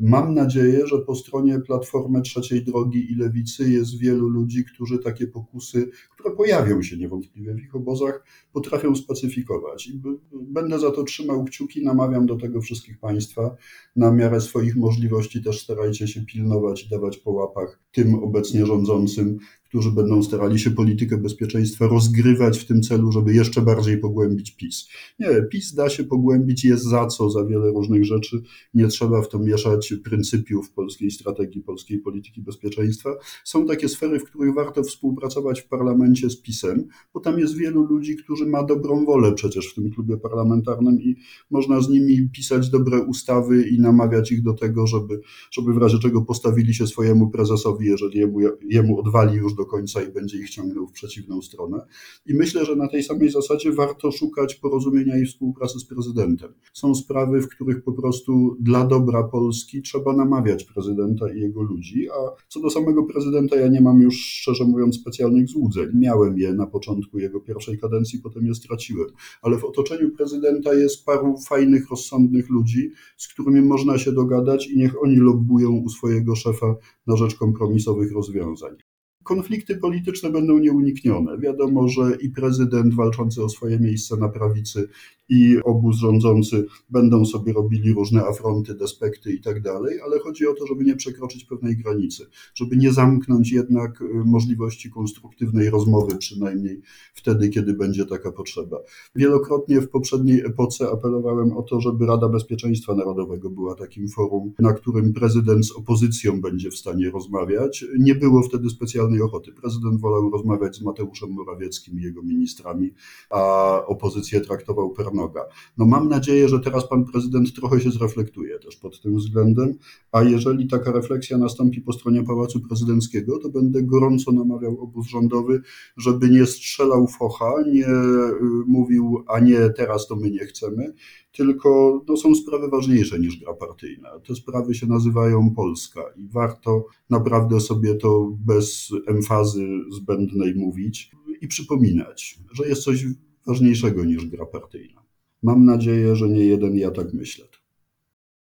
Mam nadzieję, że po stronie Platformy Trzeciej Drogi i Lewicy jest wielu ludzi, którzy takie pokusy, które pojawią się niewątpliwie w ich obozach, potrafią spacyfikować. I będę za to trzymał kciuki, namawiam do tego wszystkich Państwa. Na miarę swoich możliwości też starajcie się pilnować i dawać po łapach tym obecnie rządzącym, którzy będą starali się politykę bezpieczeństwa rozgrywać w tym celu, żeby jeszcze bardziej pogłębić PiS. Nie, PiS da się pogłębić, jest za co, za wiele różnych rzeczy. Nie trzeba w to mieszać pryncypiów polskiej strategii, polskiej polityki bezpieczeństwa. Są takie sfery, w których warto współpracować w parlamencie z PiSem, bo tam jest wielu ludzi, którzy ma dobrą wolę przecież w tym klubie parlamentarnym i można z nimi pisać dobre ustawy i namawiać ich do tego, żeby, żeby w razie czego postawili się swojemu prezesowi, jeżeli jemu, jemu odwali już do końca i będzie ich ciągnął w przeciwną stronę. I myślę, że na tej samej zasadzie warto szukać porozumienia i współpracy z prezydentem. Są sprawy, w których po prostu dla dobra Polski trzeba namawiać prezydenta i jego ludzi, a co do samego prezydenta ja nie mam już, szczerze mówiąc, specjalnych złudzeń. Miałem je na początku jego pierwszej kadencji, potem je straciłem. Ale w otoczeniu prezydenta jest paru fajnych, rozsądnych ludzi, z którymi można się dogadać i niech oni lobbują u swojego szefa na rzecz kompromisowych rozwiązań. Konflikty polityczne będą nieuniknione. Wiadomo, że i prezydent walczący o swoje miejsce na prawicy, i obóz rządzący będą sobie robili różne afronty, despekty i tak dalej, ale chodzi o to, żeby nie przekroczyć pewnej granicy, żeby nie zamknąć jednak y, możliwości konstruktywnej rozmowy, przynajmniej wtedy, kiedy będzie taka potrzeba. Wielokrotnie w poprzedniej epoce apelowałem o to, żeby Rada Bezpieczeństwa Narodowego była takim forum, na którym prezydent z opozycją będzie w stanie rozmawiać. Nie było wtedy specjalnej ochoty. Prezydent wolał rozmawiać z Mateuszem Morawieckim i jego ministrami, a opozycję traktował per noga. No mam nadzieję, że teraz pan prezydent trochę się zreflektuje też pod tym względem, a jeżeli taka refleksja nastąpi po stronie Pałacu Prezydenckiego, to będę gorąco namawiał obóz rządowy, żeby nie strzelał focha, nie y, mówił, a nie teraz to my nie chcemy, tylko to są sprawy ważniejsze niż gra partyjna. Te sprawy się nazywają Polska i warto naprawdę sobie to bez emfazy zbędnej mówić i przypominać, że jest coś ważniejszego niż gra partyjna. Mam nadzieję, że nie jeden ja tak myślę.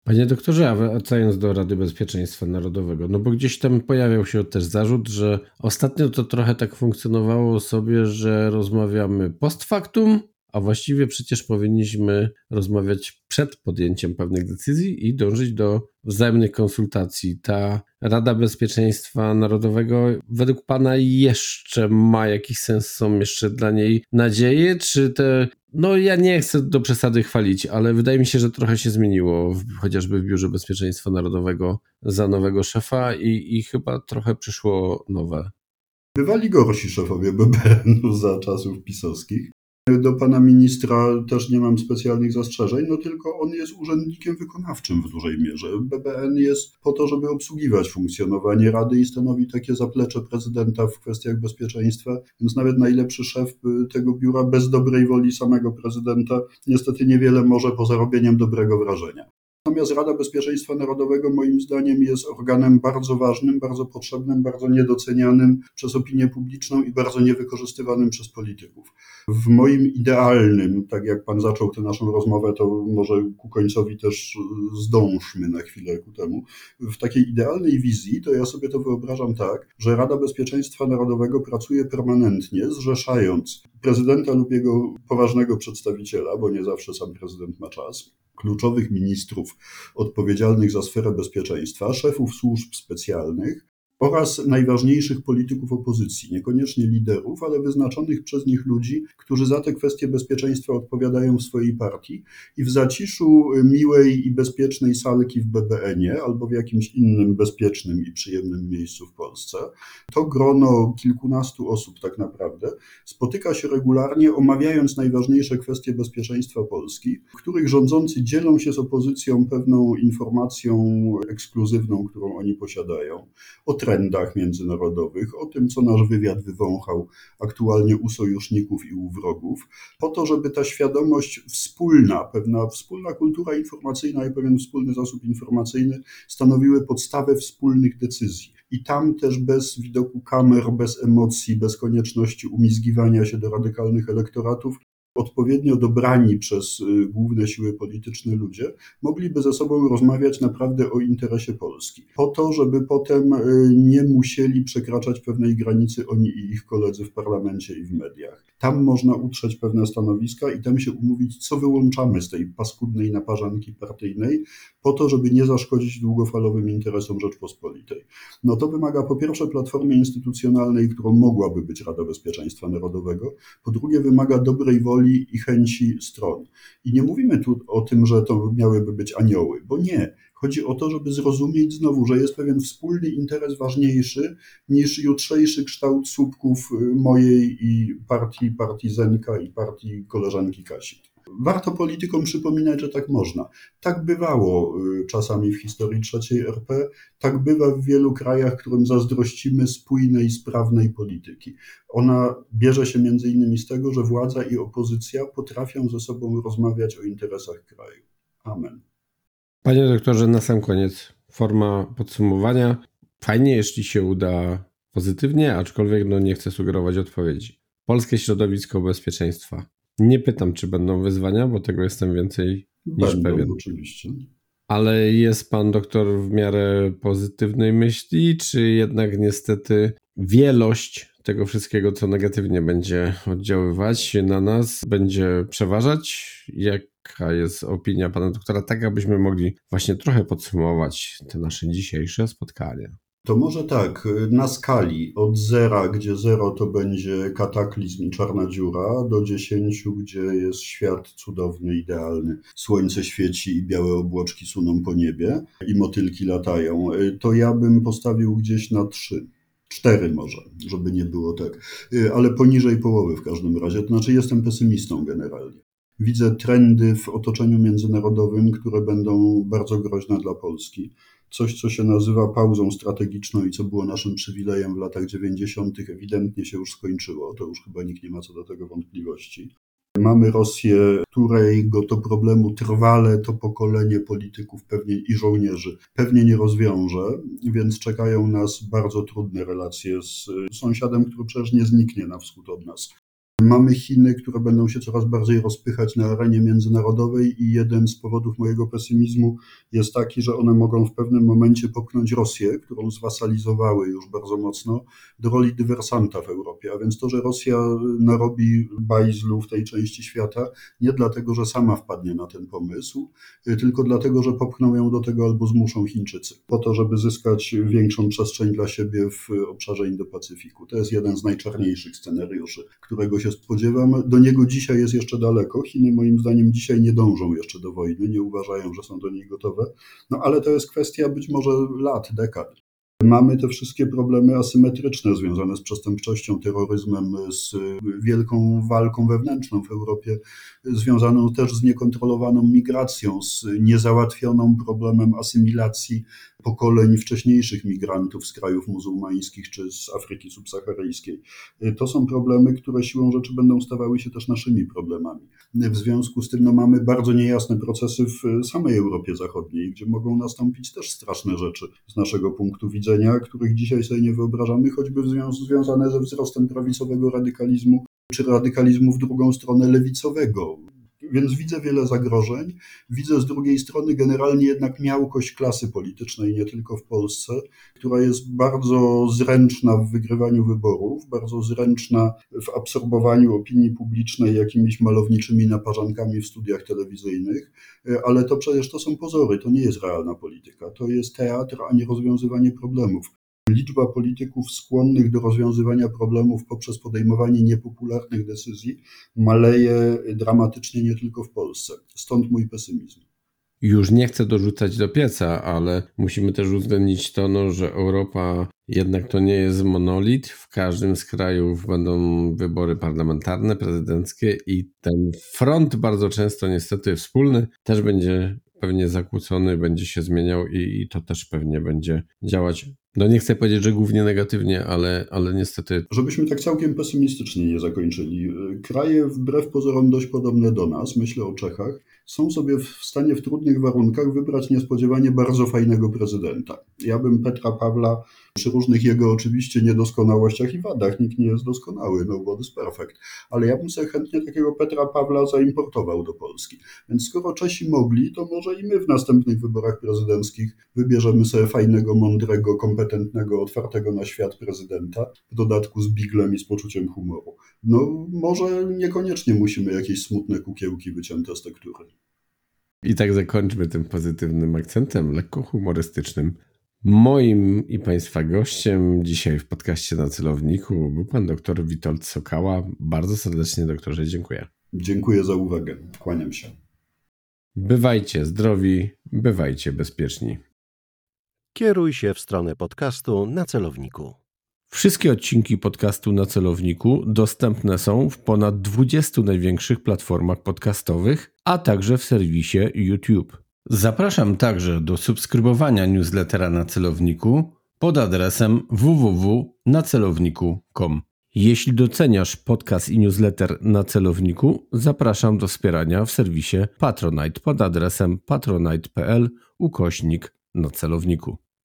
Panie doktorze, a wracając do Rady Bezpieczeństwa Narodowego, no bo gdzieś tam pojawiał się też zarzut, że ostatnio to trochę tak funkcjonowało sobie, że rozmawiamy post factum, a właściwie przecież powinniśmy rozmawiać przed podjęciem pewnych decyzji i dążyć do wzajemnych konsultacji. Ta Rada Bezpieczeństwa Narodowego według Pana jeszcze ma jakiś sens? Są jeszcze dla niej nadzieje? Czy te. No, ja nie chcę do przesady chwalić, ale wydaje mi się, że trochę się zmieniło, chociażby w Biurze Bezpieczeństwa Narodowego za nowego szefa i, i chyba trochę przyszło nowe. Bywali gorsi szefowie BBN-u za czasów pisowskich. Do pana ministra też nie mam specjalnych zastrzeżeń, no tylko on jest urzędnikiem wykonawczym w dużej mierze. BBN jest po to, żeby obsługiwać funkcjonowanie Rady i stanowi takie zaplecze prezydenta w kwestiach bezpieczeństwa, więc nawet najlepszy szef tego biura bez dobrej woli samego prezydenta niestety niewiele może poza robieniem dobrego wrażenia. Natomiast Rada Bezpieczeństwa Narodowego moim zdaniem jest organem bardzo ważnym, bardzo potrzebnym, bardzo niedocenianym przez opinię publiczną i bardzo niewykorzystywanym przez polityków. W moim idealnym, tak jak pan zaczął tę naszą rozmowę, to może ku końcowi też zdążmy na chwilę ku temu. W takiej idealnej wizji to ja sobie to wyobrażam tak, że Rada Bezpieczeństwa Narodowego pracuje permanentnie, zrzeszając prezydenta lub jego poważnego przedstawiciela, bo nie zawsze sam prezydent ma czas, kluczowych ministrów odpowiedzialnych za sferę bezpieczeństwa, szefów służb specjalnych oraz najważniejszych polityków opozycji, niekoniecznie liderów, ale wyznaczonych przez nich ludzi, którzy za te kwestie bezpieczeństwa odpowiadają w swojej partii i w zaciszu miłej i bezpiecznej salki w BBN-ie albo w jakimś innym bezpiecznym i przyjemnym miejscu w Polsce, to grono kilkunastu osób tak naprawdę spotyka się regularnie, omawiając najważniejsze kwestie bezpieczeństwa Polski, w których rządzący dzielą się z opozycją pewną informacją ekskluzywną, którą oni posiadają, o trendach międzynarodowych, o tym, co nasz wywiad wywąchał aktualnie u sojuszników i u wrogów, po to, żeby ta świadomość wspólna, pewna wspólna kultura informacyjna i pewien wspólny zasób informacyjny stanowiły podstawę wspólnych decyzji. I tam też bez widoku kamer, bez emocji, bez konieczności umizgiwania się do radykalnych elektoratów, odpowiednio dobrani przez y, główne siły polityczne ludzie mogliby ze sobą rozmawiać naprawdę o interesie Polski. Po to, żeby potem y, nie musieli przekraczać pewnej granicy oni i ich koledzy w parlamencie i w mediach. Tam można utrzeć pewne stanowiska i tam się umówić, co wyłączamy z tej paskudnej naparzanki partyjnej, po to, żeby nie zaszkodzić długofalowym interesom Rzeczpospolitej. No to wymaga po pierwsze platformy instytucjonalnej, którą mogłaby być Rada Bezpieczeństwa Narodowego, po drugie wymaga dobrej woli i chęci stron. I nie mówimy tu o tym, że to miałyby być anioły, bo nie. Chodzi o to, żeby zrozumieć znowu, że jest pewien wspólny interes ważniejszy niż jutrzejszy kształt słupków y, mojej i partii, partii Zenka i partii koleżanki Kasi. Warto politykom przypominać, że tak można. Tak bywało y, czasami w historii III RP, tak bywa w wielu krajach, którym zazdrościmy spójnej, sprawnej polityki. Ona bierze się między innymi z tego, że władza i opozycja potrafią ze sobą rozmawiać o interesach kraju. Amen. Panie doktorze, na sam koniec forma podsumowania. Fajnie, jeśli się uda pozytywnie, aczkolwiek no nie chcę sugerować odpowiedzi. Polskie środowisko bezpieczeństwa. Nie pytam, czy będą wyzwania, bo tego jestem więcej niż Będą, pewien. oczywiście. Ale jest pan doktor w miarę pozytywnej myśli, czy jednak niestety wielość tego wszystkiego, co negatywnie będzie oddziaływać na nas, będzie przeważać? Jaka jest opinia pana doktora, tak abyśmy mogli właśnie trochę podsumować te nasze dzisiejsze spotkanie? To może tak, na skali od zera, gdzie zero to będzie kataklizm czarna dziura, do dziesięciu, gdzie jest świat cudowny, idealny. Słońce świeci i białe obłoczki suną po niebie i motylki latają. To ja bym postawił gdzieś na trzy. Cztery może, żeby nie było tak, ale poniżej połowy w każdym razie. To znaczy jestem pesymistą generalnie. Widzę trendy w otoczeniu międzynarodowym, które będą bardzo groźne dla Polski coś, co się nazywa pauzą strategiczną i co było naszym przywilejem w latach 90., ewidentnie się już skończyło. To już chyba nikt nie ma co do tego wątpliwości. Mamy Rosję, którejgo to problemu trwale to pokolenie polityków pewnie i żołnierzy pewnie nie rozwiąże, więc czekają nas bardzo trudne relacje z sąsiadem, który przecież nie zniknie na wschód od nas. Mamy Chiny, które będą się coraz bardziej rozpychać na arenie międzynarodowej i jeden z powodów mojego pesymizmu jest taki, że one mogą w pewnym momencie popchnąć Rosję, którą zwasalizowały już bardzo mocno, do roli dywersanta w Europie. A więc to, że Rosja narobi bajzlu w tej części świata, nie dlatego, że sama wpadnie na ten pomysł, tylko dlatego, że popchną ją do tego albo zmuszą Chińczycy, po to, żeby zyskać większą przestrzeń dla siebie w obszarze Indo-Pacyfiku. To jest jeden z najczarniejszych scenariuszy, którego się spodziewam. Do niego dzisiaj jest jeszcze daleko. Chiny moim zdaniem dzisiaj nie dążą jeszcze do wojny, nie uważają, że są do niej gotowe. No ale to jest kwestia być może lat, dekad. Mamy te wszystkie problemy asymetryczne związane z przestępczością, terroryzmem, z wielką walką wewnętrzną w Europie, związaną też z niekontrolowaną migracją, z niezałatwioną problemem asymilacji pokoleń wcześniejszych migrantów z krajów muzułmańskich czy z Afryki subsaharyjskiej. To są problemy, które siłą rzeczy będą stawały się też naszymi problemami. W związku z tym no, mamy bardzo niejasne procesy w samej Europie Zachodniej, gdzie mogą nastąpić też straszne rzeczy z naszego punktu widzenia, których dzisiaj sobie nie wyobrażamy, choćby związane ze wzrostem prawicowego radykalizmu czy radykalizmu w drugą stronę lewicowego. Więc widzę wiele zagrożeń. Widzę z drugiej strony generalnie jednak miałkość klasy politycznej, nie tylko w Polsce, która jest bardzo zręczna w wygrywaniu wyborów, bardzo zręczna w absorbowaniu opinii publicznej jakimiś malowniczymi naparzankami w studiach telewizyjnych, ale to przecież to są pozory, to nie jest realna polityka, to jest teatr, a nie rozwiązywanie problemów. Liczba polityków skłonnych do rozwiązywania problemów poprzez podejmowanie niepopularnych decyzji maleje dramatycznie nie tylko w Polsce. Stąd mój pesymizm. Już nie chcę dorzucać do pieca, ale musimy też uwzględnić to, no, że Europa jednak to nie jest monolit. W każdym z krajów będą wybory parlamentarne, prezydenckie i ten front bardzo często niestety wspólny też będzie pewnie zakłócony, będzie się zmieniał i, i to też pewnie będzie działać no nie chcę powiedzieć, że głównie negatywnie, ale, ale niestety. Żebyśmy tak całkiem pesymistycznie nie zakończyli. Kraje wbrew pozorom dość podobne do nas, myślę o Czechach, są sobie w stanie w trudnych warunkach wybrać niespodziewanie bardzo fajnego prezydenta. Ja bym Petra Pawla przy różnych jego oczywiście niedoskonałościach i wadach, nikt nie jest doskonały, no bo jest perfect, ale ja bym sobie chętnie takiego Petra Pawla zaimportował do Polski. Więc skoro Czesi mogli, to może i my w następnych wyborach prezydenckich wybierzemy sobie fajnego, mądrego, kompetentnego, otwartego na świat prezydenta, w dodatku z biglem i z poczuciem humoru. No może niekoniecznie musimy jakieś smutne kukiełki wycięte z tektury. I tak zakończmy tym pozytywnym akcentem, lekko humorystycznym. Moim i Państwa gościem dzisiaj w podcaście na celowniku był pan doktor Witold Sokała. Bardzo serdecznie, doktorze, dziękuję. Dziękuję za uwagę. Kłaniam się. Bywajcie zdrowi, bywajcie bezpieczni. Kieruj się w stronę podcastu na celowniku. Wszystkie odcinki podcastu na celowniku dostępne są w ponad 20 największych platformach podcastowych, a także w serwisie YouTube. Zapraszam także do subskrybowania newslettera na celowniku pod adresem www.nacelowniku.com. Jeśli doceniasz podcast i newsletter na celowniku, zapraszam do wspierania w serwisie Patronite pod adresem patronite.pl ukośnik na celowniku.